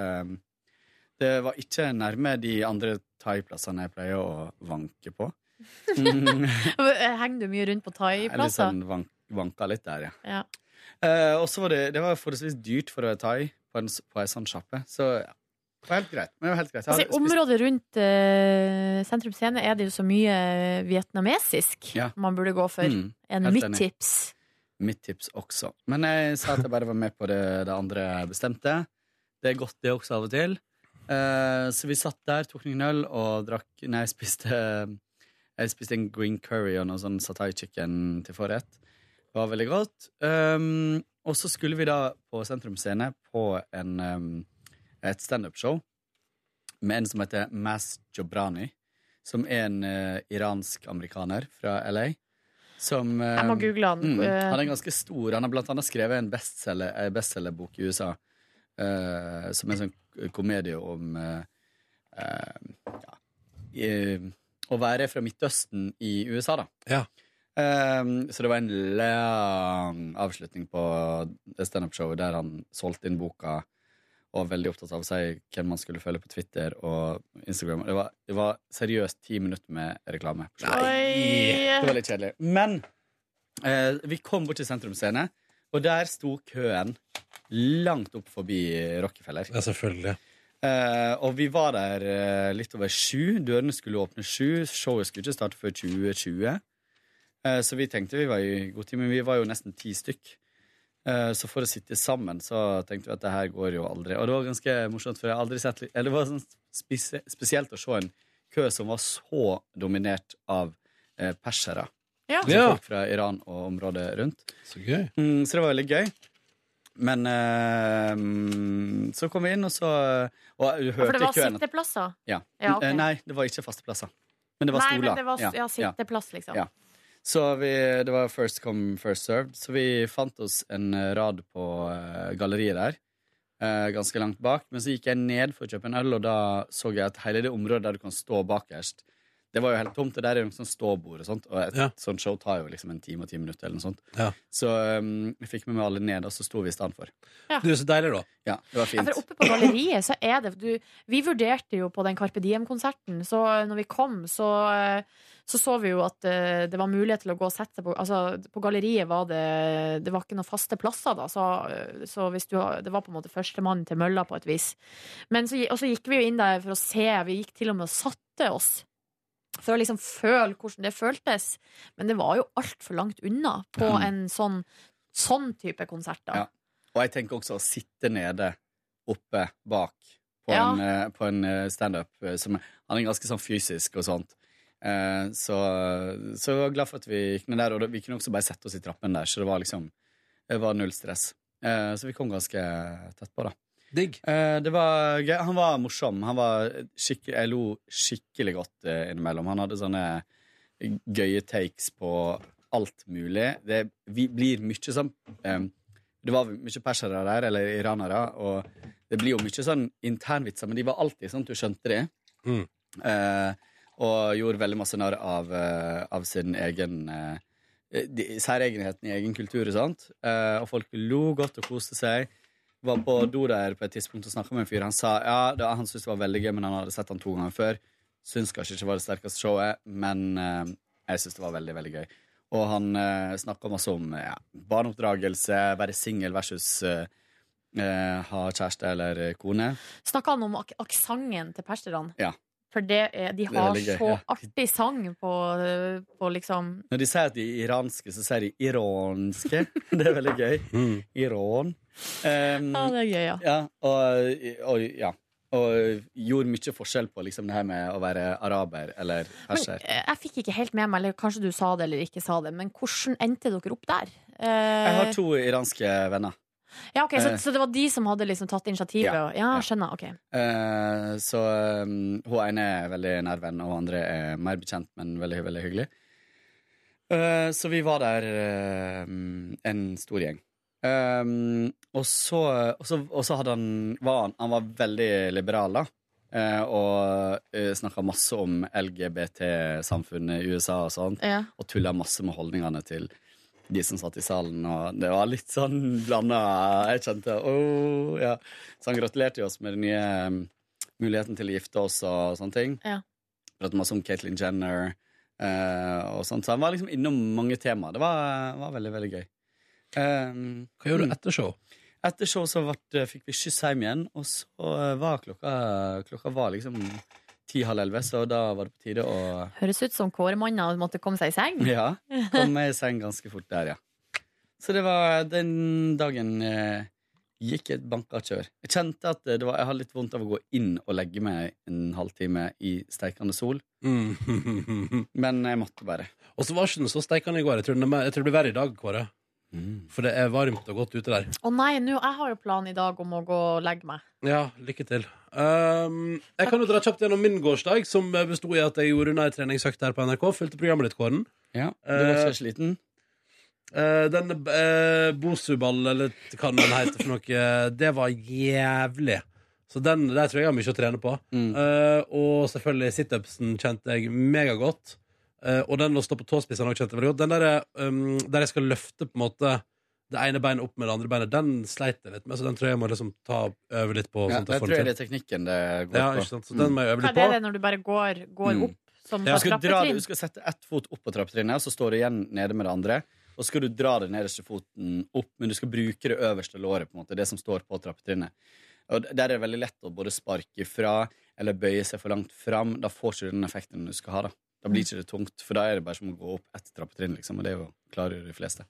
Det var ikke nærme de andre thaiplassene jeg pleier å vanke på. Mm. Henger du mye rundt på er thaiplasser? sånn vank, vanka litt der, ja. Ja. Eh, og så var det, det var forholdsvis dyrt for å være thai på en, på en sånn sjappe. Så ja. Det var helt greit. Men det var helt greit. Altså, I området rundt uh, Sentrum Scene er det jo så mye vietnamesisk Ja. man burde gå for. Mm, en mitt enig. tips. Mitt tips også. Men jeg sa at jeg bare var med på det, det andre jeg bestemte. Det er godt, det også, av og til. Eh, så vi satt der, tok noen øl og drakk Nei, jeg spiste Jeg spiste en green curry og noe sånn satay chicken til forrett. Det var veldig godt. Um, og så skulle vi da på Sentrum Scene på en, um, et standup-show med en som heter Mas Jobrani, som er en uh, iransk-amerikaner fra LA. Som Jeg må eh, google han. Mm, Eh, han er ganske stor. Han har blant annet skrevet en bestselger- eh, bestselgerbok i USA. Eh, som er en sånn komedie om uh, uh, ja, å være fra Midtøsten i USA, da. Ja. Så det var en lang avslutning på det standup-showet der han solgte inn boka og var veldig opptatt av å si hvem man skulle følge på Twitter og Instagram. Det var, det var seriøst ti minutter med reklame. Nei. Det var litt kjedelig. Men vi kom bort til Sentrum Scene, og der sto køen langt opp forbi Rockefeller. Ja, selvfølgelig. Eh, og vi var der eh, litt over sju. Dørene skulle åpne sju. Showet skulle ikke starte før 2020. Eh, så vi tenkte vi var i god tid, men vi var jo nesten ti stykk. Eh, så for å sitte sammen så tenkte vi at det her går jo aldri. Og det var ganske morsomt, for jeg har aldri sett Eller det var sånn spes- spesielt å se en kø som var så dominert av eh, persere. Ja. Altså folk fra Iran og området rundt. Så gøy. Mm, så det var veldig gøy. Men eh, så kom vi inn, og så Og ja, For det var køen sitteplasser? Ja. Ja, ok. Eh, Nei, det var ikke faste plasser. Men det var Nei, stoler. men det var ja, sitteplass, liksom. Ja. Så vi, det var first come, first served. Så vi fant oss en eh, rad på uh, galleriet der. Uh, ganske langt bak. Men så gikk jeg ned for å kjøpe en øl, og da så jeg at hele det området der du kan stå bakerst, det var jo helt tomt. Og der er jo sånn ståbord og sånt. Og et Ja. sånt show tar jo liksom en time og ti minutter eller noe sånt. Ja. Så um, vi fikk med meg alle ned, og så sto vi i stand for. Du er så deilig, da. Ja, det var Ja, fint. for oppe på galleriet så er det du, Vi vurderte jo på den Carpe Diem-konserten, så når vi kom, så eh, så så vi jo at eh, det var mulighet til å gå og sette seg på Altså, på galleriet var det Det var ikke noen faste plasser, da, så, eh, så hvis du, det var på en måte førstemann til mølla på et vis. Men så, og så gikk vi jo inn der for å se. Vi gikk til og med og satte oss. For å liksom føle hvordan det føltes. Men det var jo altfor langt unna på mm. en sånn, sånn type konsert, da. Ja. Og jeg tenker også å sitte nede oppe bak på Ja. en, eh, på en eh, standup. eh, som- Han er ganske sånn fysisk og sånt. Eh, Så, så jeg var glad for at vi gikk ned der. Og vi kunne også bare sette oss i trappen der, så det var liksom Det var null stress. Eh, Så vi kom ganske tett på, da. Digg. Eh, Det var gøy. Han var morsom. Han var jeg lo skikkelig godt eh, innimellom. Han hadde sånne gøye takes på alt mulig. Det vi blir mye sånn eh, Det var mye persere der, eller iranere, og det blir jo mye sånn internvitser, men de var alltid sånn at du skjønte det. Mm. Eh, og gjorde veldig masse narr av, eh, av sin egen eh, de, Særegenheten i egen kultur og sånt. Og folk lo godt og koste seg. Var på do der på et tidspunkt og snakka med en fyr. Han sa ja, det, han syntes det var veldig gøy, men han hadde sett han to ganger før. Syns kanskje ikke det var det sterkeste showet, men eh, jeg syns det var veldig, veldig gøy. Og han uh, snakka masse om ja, barneoppdragelse, være singel versus eh, eh, ha kjæreste eller kone. Snakka han om ak aksenten til perserne? Ja. For det er, de har gøy, så ja. artig sang på, på liksom Når de sier at de er iranske, så sier de iranske. Det er veldig gøy. Iran. Um, Ja, det er gøy, ja. ja og, og, ja. og gjorde mye forskjell på liksom, det her med å være araber eller perser. eh, jeg fikk ikke helt med meg, eller kanskje du sa det eller ikke sa det, men hvordan endte dere opp der? Uh, Jeg har to iranske venner. Ja, ok, så, Eh. så det var de som hadde liksom tatt initiativet? Ja, ja, skjønner. ok uh, så um, hun ene er veldig nær venn, og hun andre er mer bekjent, men veldig, veldig hyggelig. Uh, så vi var der uh, en stor gjeng. Og, så, hadde han var han, han var veldig liberal, da. og uh, snakka masse om LGBT-samfunnet i USA og sånn. Ja. Og tulla masse med holdningene til de som satt i salen. Og det var litt sånn blanda Jeg kjente oh, ja. Så han gratulerte jo oss med den nye um, muligheten til å gifte oss og sånne ting. Ja. Pratet masse om Caitlyn Jenner uh, og sånt. Så han var liksom innom mange temaer. Det var, var veldig, veldig gøy. Um, Hva gjorde du etter show? Etter show så ble, fikk vi skyss hjem igjen, og så var klokka Klokka var liksom ti-halv elleve, så da var det på tide å Høres ut som Kåremanna måtte komme seg i seng. Ja. Kom meg i seng ganske fort der, ja. Så det var den dagen eh, gikk et banka kjør. Jeg kjente at det var, jeg hadde litt vondt av å gå inn og legge meg en halvtime i steikende sol. Mm. Men jeg måtte bare. Og så var ikke den så steikende i går. Jeg tror, er, jeg tror det blir verre i dag, Kåre. For det er varmt og godt ute der. Å nei, nå, jeg har jo plan i dag om å gå og legge meg. Ja, lykke til. Um, jeg kan jo dra kjapt gjennom min gårsdag, som besto i at jeg gjorde unna ei treningsøkt her på NRK. Fulgte programmet ditt, Kåren. Ja, du var Eh, så sliten? Uh, den uh, Bosuball, eller hva den heter for noe, det var jævlig. Så den der tror jeg jeg har mye å trene på. Mm. Uh, og selvfølgelig situpsen kjente jeg megagodt. Uh, og den å stå på tåspissene kjente jeg veldig godt. Den der, um, der jeg skal løfte på en måte det ene beinet opp med det andre beinet, den sleit jeg litt med. Så den tror jeg jeg må liksom ta øve litt på. Ja, sånn jeg tror jeg det er teknikken det går Ja, på. ikke sant? Så den må jeg øve litt på. Hva er det når du bare går, går Mm. opp som ja. skal, dra, trappetrinn? du skal sette ett fot opp på trappetrinnet, og så står du igjen nede med det andre. Og så skal du dra den nederste foten opp, men du skal bruke det øverste låret. på en måte, Det som står på trappetrinnet. Og Der er det veldig lett å både sparke fra eller bøye seg for langt fram. Da får ikke du den effekten du skal ha. Da Da blir ikke det tungt, for da er det bare som å gå opp ett trappetrinn. liksom, Og det er jo klarer jo de fleste.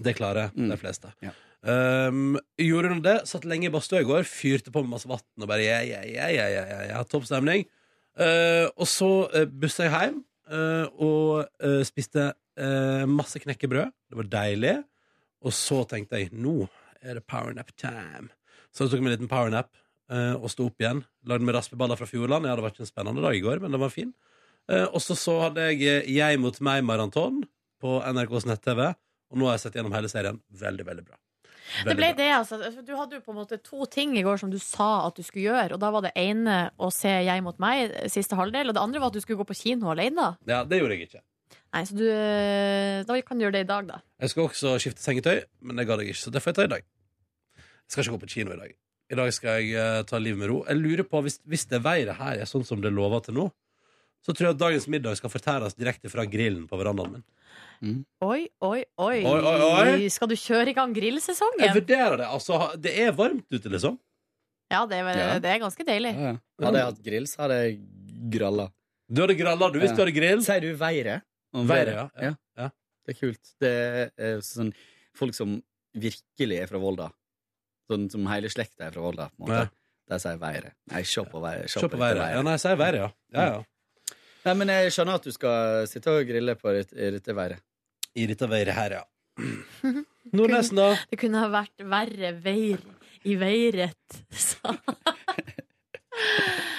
Det klarer Mm. de fleste. Ja. Um, gjorde nå det. Satt lenge i badstua i går. Fyrte på med masse vann og bare yeah, yeah, yeah, yeah, yeah, yeah. Topp stemning. Uh, og så uh, bussa jeg hjem uh, og uh, spiste masse knekkebrød. Det var deilig. Og så tenkte jeg nå er det powernap time. Så jeg tok meg en liten powernap uh, og sto opp igjen. Lagde meg raspeballer fra Fjordland. Ja, det var ikke en spennende dag i går, men den var fin. Og så, så hadde jeg eh, Jeg mot meg-maraton på NRKs nett-TV. Og nå har jeg sett gjennom hele serien. Veldig, veldig bra. Det ble bra. det, altså. Du hadde jo på en måte to ting i går som du sa at du skulle gjøre. Og da var det ene å se Jeg mot meg, siste halvdel. Og det andre var at du skulle gå på kino alene. Ja, det gjorde jeg ikke. Nei, så du eh, Da kan du gjøre det i dag, da. Jeg skal også skifte sengetøy, men det gadd jeg ikke, så det får jeg ta i dag. Jeg skal ikke gå på kino i dag. I dag skal jeg eh, ta livet med ro. Jeg lurer på, Hvis, hvis det været her er sånn som det lover til nå, så tror jeg at dagens middag skal fortæres direkte fra grillen på verandaen min. Oi, oi, oi. Oi, oi, oi. Skal du kjøre i gang Jeg vurderer det. Altså, det er varmt ute, liksom. Ja, det er, Ja. det er ganske deilig. Ja, ja. Hadde jeg hatt grill, så hadde jeg gralla. Du hadde gralla, du, hvis Ja. du hadde grill. Sier du Veire? Veire, ja. ja. ja. Det er kult. Det er sånn folk som virkelig er fra Volda. Sånn som hele slekta er fra Volda. på en måte. De sier Veire. Nei, se på Veire. Se på veire. Ja, nei, sier veire, ja. ja, ja. Nei, men jeg skjønner at du skal sitte og grille på dette været. I dette været her, ja. Nordnesen, da? Det kunne ha vært verre veir i veiret, sa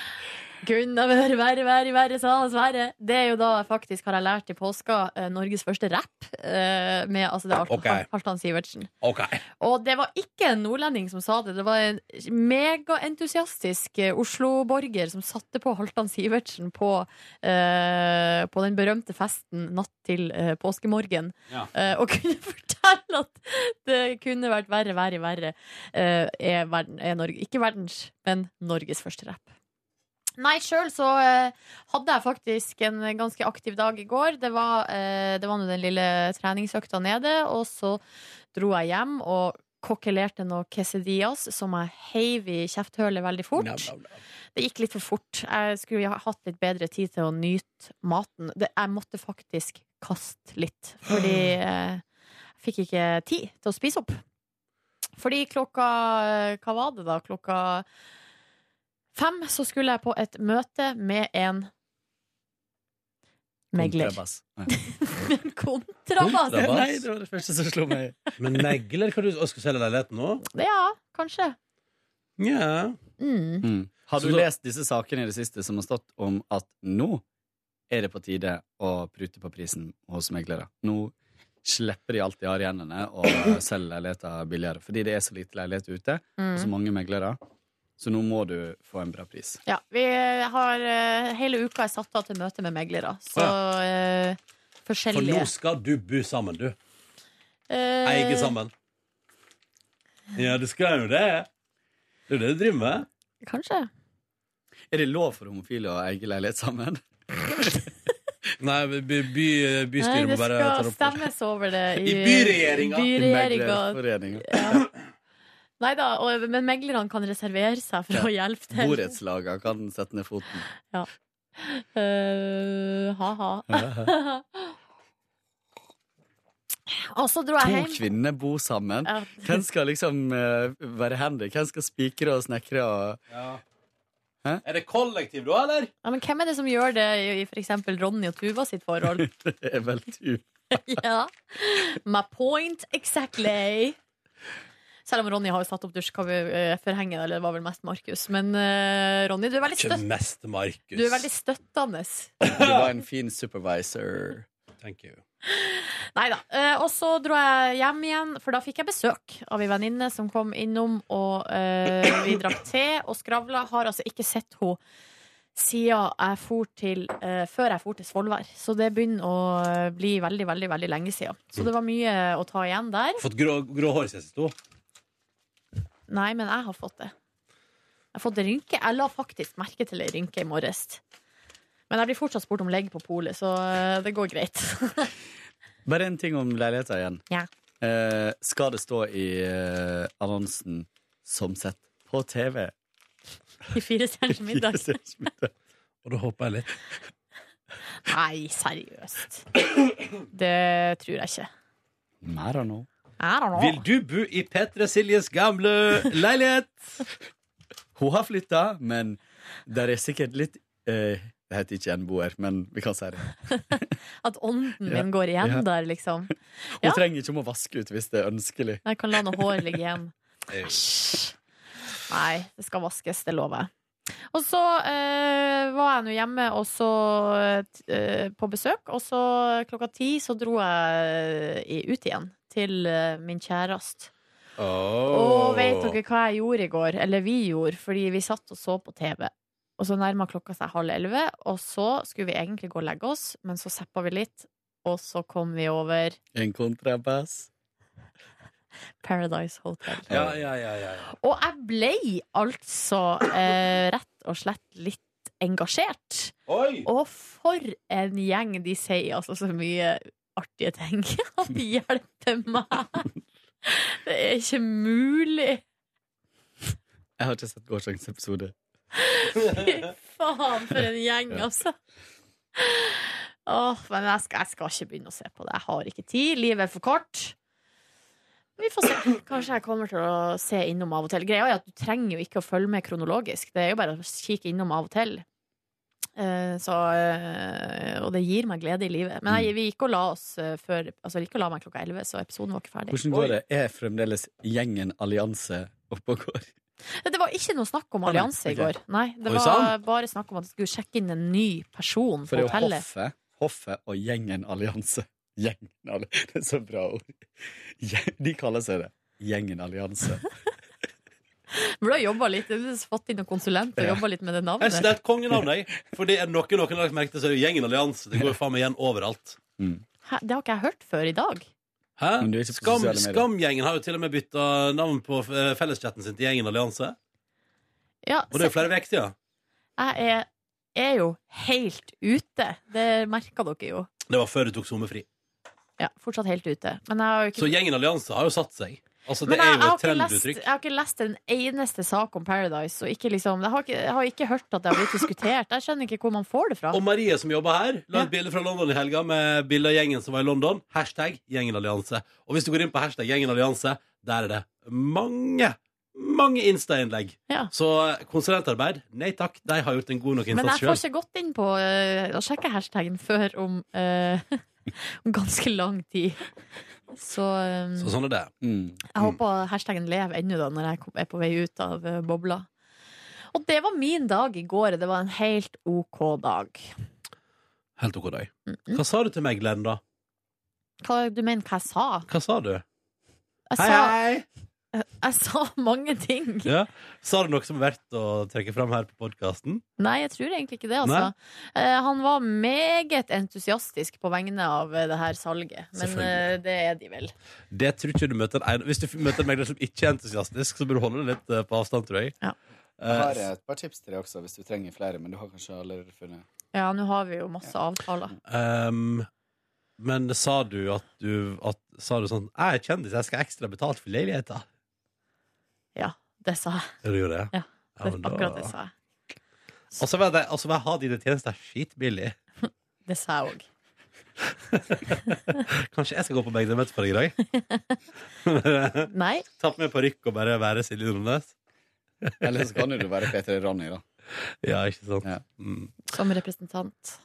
Kunne vært verre, verre, verre, sa Sverre. Det er jo da faktisk, har jeg lært i påska, eh, Norges første rapp. Eh, med altså det Halvdan Ok. Halvdan Sivertsen. Okay. Og det var ikke en nordlending som sa det, det var en megaentusiastisk eh, Oslo-borger som satte på Halvdan Sivertsen på, eh, på den berømte festen natt til eh, påskemorgen. Ja. Og kunne fortelle at det kunne vært verre, verre, verre. Eh, er verden, er Norge, ikke verdens, men Norges første rapp. Nei, sjøl så eh, hadde jeg faktisk en ganske aktiv dag i går. Det var, eh, det var den lille treningsøkta nede, og så dro jeg hjem og kokkelerte noen quesadillas som jeg heiv i kjefthølet veldig fort. No, no, no. Det gikk litt for fort. Jeg skulle ha hatt litt bedre tid til å nyte maten. Det, jeg måtte faktisk kaste litt, fordi eh, jeg fikk ikke tid til å spise opp. Fordi klokka Hva var det da? Klokka fem så skulle jeg på et møte med en megler. Kontrabass. Kontrabass. Kontrabass! Nei, det var det første som slo meg. Men megler? kan du også skal selge leiligheten nå? Ja, kanskje. Nja. Mm. Mm. Har du så, lest disse sakene i det siste som har stått om at nå er det på tide å prute på prisen hos meglere? Nå slipper de alt de har i hendene og selger leiligheter billigere. Fordi det er så lite leilighet ute, og så Mm. mange meglere. Så nå må du få en bra pris. Ja, vi har eh, hele uka er satt av til møte med meglere. Så ja. For forskjellige nå skal du bo sammen, du. Uh, Eie sammen. Ja, du skal jo det. Det er det du driver med. Kanskje. Er det lov for homofile å eie leilighet sammen? Nei, by, by, Nei, bystyret må bare ta skal det skal stemmes over det i, I byregjeringa. byregjeringa. Ja. Nei da, men meglerne kan reservere seg for å hjelpe til. Borettslagene kan sette ned foten. Ja. Uh, ha-ha. og så dro To jeg hjem. kvinner bor sammen. Ja. Hvem skal liksom uh, være handy? Hvem skal spikre og snekre? Og... Er det kollektiv, da, eller? Ja, men hvem er det som gjør det i i eksempel Ronny og Tuva sitt forhold? Det er vel Tuva. ja. My point exactly. Selv om Ronny har jo satt opp dusjforhenget, eller det var vel mest Markus. Men uh, Ronny, du er veldig, Ikke støtt mest Markus. du er veldig støttende. Du var en fin supervisor. Thank you. Nei da. Eh, og så dro jeg hjem igjen, for da fikk jeg besøk av ei venninne som kom innom, og uh, vi drakk te og skravla. Har altså ikke sett henne siden jeg for til uh, før jeg for til Svolvær. Så det begynner å bli veldig, veldig veldig lenge siden. Så det var mye å ta igjen der. Fått grå, grå hår siden sist. Nei, men jeg har fått det. Jeg har fått rynke. Jeg la faktisk merke til ei rynke i morges. Men jeg blir fortsatt spurt om legg på polet, så eh, det går greit. Bare en ting om leiligheta igjen. Ja. Eh, skal det stå i eh, annonsen 'som sett på TV'? I fire stjerners middag. Og da håper jeg litt. Nei, seriøst. Det tror jeg ikke. Mer av know. Vil du bo i Petra Siljes gamle leilighet? Hun har flytta, men der er sikkert litt eh, Det heter ikke gjenboer, men vi kan si det. At ånden Ja. min går igjen Ja. der, liksom. Hun trenger ikke om å vaske ut hvis det er ønskelig. Jeg kan la noe hår ligge igjen. Æsj. Nei, det skal vaskes, det lover jeg. Og så eh, var jeg nå hjemme og så eh, på besøk, og så klokka ti så dro jeg ut igjen til eh, min kjæreste. Og vet dere hva jeg gjorde i går? Eller vi gjorde, fordi vi satt og så på TV. Og så nærma klokka seg halv elleve, og så skulle vi egentlig gå og legge oss, men så zappa vi litt, og så kom vi over En kontrabass. Paradise Hotel. Ja, ja, ja, ja, ja. Og jeg ble altså eh, rett og slett litt engasjert. Oi! Og for en gjeng! De sier altså så mye artige ting. Han hjelper meg! Det er ikke mulig! Jeg har ikke sett gårsdagens episode. Fy faen, for en gjeng, altså. Åh, men jeg skal, jeg skal ikke begynne å se på det. Jeg har ikke tid. Livet er for kort. Vi får se. Kanskje jeg kommer til å se innom av og til. Greia er at du trenger jo ikke å følge med kronologisk. Det er jo bare å kikke innom av og til. Eh, så, eh, og det gir meg glede i livet. Men jeg, vi gikk og la oss eh, før Altså, vi gikk og la meg klokka 11, så episoden var ikke ferdig. Hvordan går det? Er fremdeles gjengen Allianse oppe og går? Det var ikke noe snakk om allianse i går. Nei, det var bare snakk om at jeg skulle sjekke inn en ny person For på det er jo hotellet. Hoffet og gjengen Allianse. Gjengen Allianse. Det er så bra ord. De kaller seg det. Gjengen Allianse. Burde ha jobba litt. Du har fått inn noen konsulenter og Ja. jobba litt med det Jeg navnet. synes det er et kongenavn, jeg. Er det noe noen har lagt merke til, så er det Gjengen Allianse. Det går jo faen meg igjen overalt. Hæ, det har ikke jeg hørt før i dag. Hæ? Men du er Skam. Skamgjengen har jo til og med bytta navn på eh, felleschatten sin til Gjengen Allianse. Ja, Og det er jo flere uker siden. Jeg er, er jo helt ute. Det merka dere jo. Det var før du tok sommerfri. Ja, fortsatt helt ute. Men jeg har jo ikke Så Gjengen Allianse har jo satt seg. Altså, Men det jeg, er jo har et lest, trenduttrykk. jeg har ikke lest en eneste sak om Paradise. Ikke liksom, jeg, har ikke, jeg har ikke hørt at det har blitt diskutert. Jeg skjønner ikke hvor man får det fra. Og Marie som jobber her, la et bilde fra London i helga med bilde av gjengen som var i London. Hashtag gjengenallianse. Og hvis du går inn på hashtag gjengenallianse, der er det mange, mange Insta-innlegg. Ja. Så eh, konsulentarbeid, nei takk, de har gjort en god nok Men jeg får ikke gått inn på uh, å sjekke hashtaggen før om, uh, om ganske lang tid. Så, um, Så sånn er det. jeg håper hashtaggen lever ennå da når jeg er på vei ut av uh, bobla. Og det var min dag i går. Det var en helt OK dag. Helt OK dag. Hva sa du til meg, Glenn, da? Hva du mener hva jeg sa? Hva sa du? Jeg Hei, sa, hei! Jeg sa mange ting. Ja. Sa du noe som er verdt å trekke fram her på podkasten? Nei, jeg tror egentlig ikke det, altså. Eh, han var meget entusiastisk på vegne av eh, det her salget. Men eh, det er de vel. Det tror ikke du møter en Hvis du møter en megler som ikke er entusiastisk, så bør du holde deg litt eh, på avstand, tror jeg. Ja. Jeg har Eh, et par tips til deg også, hvis du trenger flere. Men du har kanskje allerede funnet Ja, nå har vi jo masse avtaler. Um, men sa du at du at, Sa du sånn 'Jeg er kjendis, jeg skal ha ekstra betalt for leiligheta'? Ja, det sa jeg. Ja, du gjorde det? Ja, Ja, det, da- akkurat det sa jeg. Og så vil jeg ha dine tjenester skitbillig. Det sa jeg òg. Kanskje jeg skal gå på begge for deg i dag? Nei. Ta på meg parykk og bare være Silje Nordnes? Eller så kan jo du være Peter Ronny, da. Ja, ikke sant? Mm. Som representant.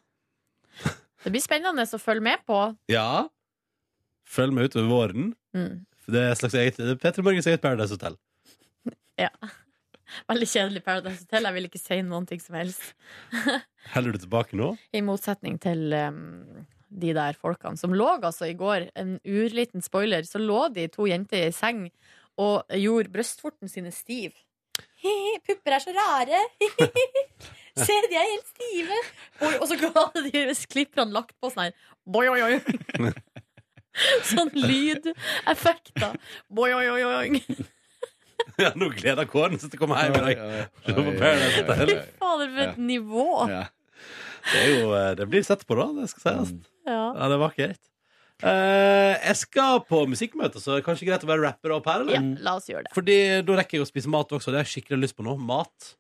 Det blir spennende å følge med på. Ja. Følg med utover våren. Mm. For Det er et slags eget Peter Morgens eget Paradise Hotel. Ja. Veldig kjedelig Paradise Hotel. Jeg vil ikke si noen ting som helst. Heller du tilbake nå? I motsetning til um, de der folkene som lå altså i går, en urliten spoiler, så lå de to jenter i seng og gjorde brystvorten sine stiv. Pupper er så rare! Se, de er helt stive! Og, og så hadde de klipperne lagt på sånn her Boi, oi, oi. Sånn lydeffekter. Boi, oi, oi, oi. Ja, nå gleder kåren seg til å komme hjem i dag. Se på Paradise Hotel. Fy fader, for et nivå! Det, er jo, eh, det blir sett på, da. Det skal sies. Ja. Ja, det er vakkert. Eh, jeg skal på musikkmøte, så det er kanskje greit å være rapper opp her, Ja, la oss gjøre det. Fordi da rekker jeg å spise mat også. Det har jeg skikkelig lyst på nå. Mat.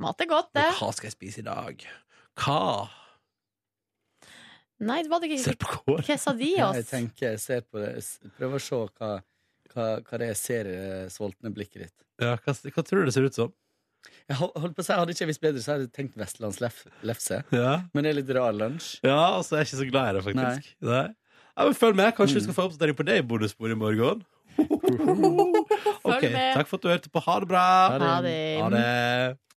Mat er godt, det. Men hva skal jeg spise i dag? Hva? Nei, var det Ser ikke på de oss? Jeg tenker, jeg ser på det Prøver å se hva, hva, hva det er jeg ser i det sultne blikket ditt. Ja, hva, hva tror du det ser ut som? Jeg holdt på å si, Hadde ikke jeg visst bedre, så hadde jeg tenkt vestlandslefse. Ja. Men det er litt rar lunsj. Ja, altså, jeg er ikke så glad i det, faktisk. Nei. Ja, men Følg med. Kanskje vi skal få oppdatering på det i bonusbordet i morgen. Ok, med. Takk for at du hørte på. Ha det bra. Ha det. Ha det.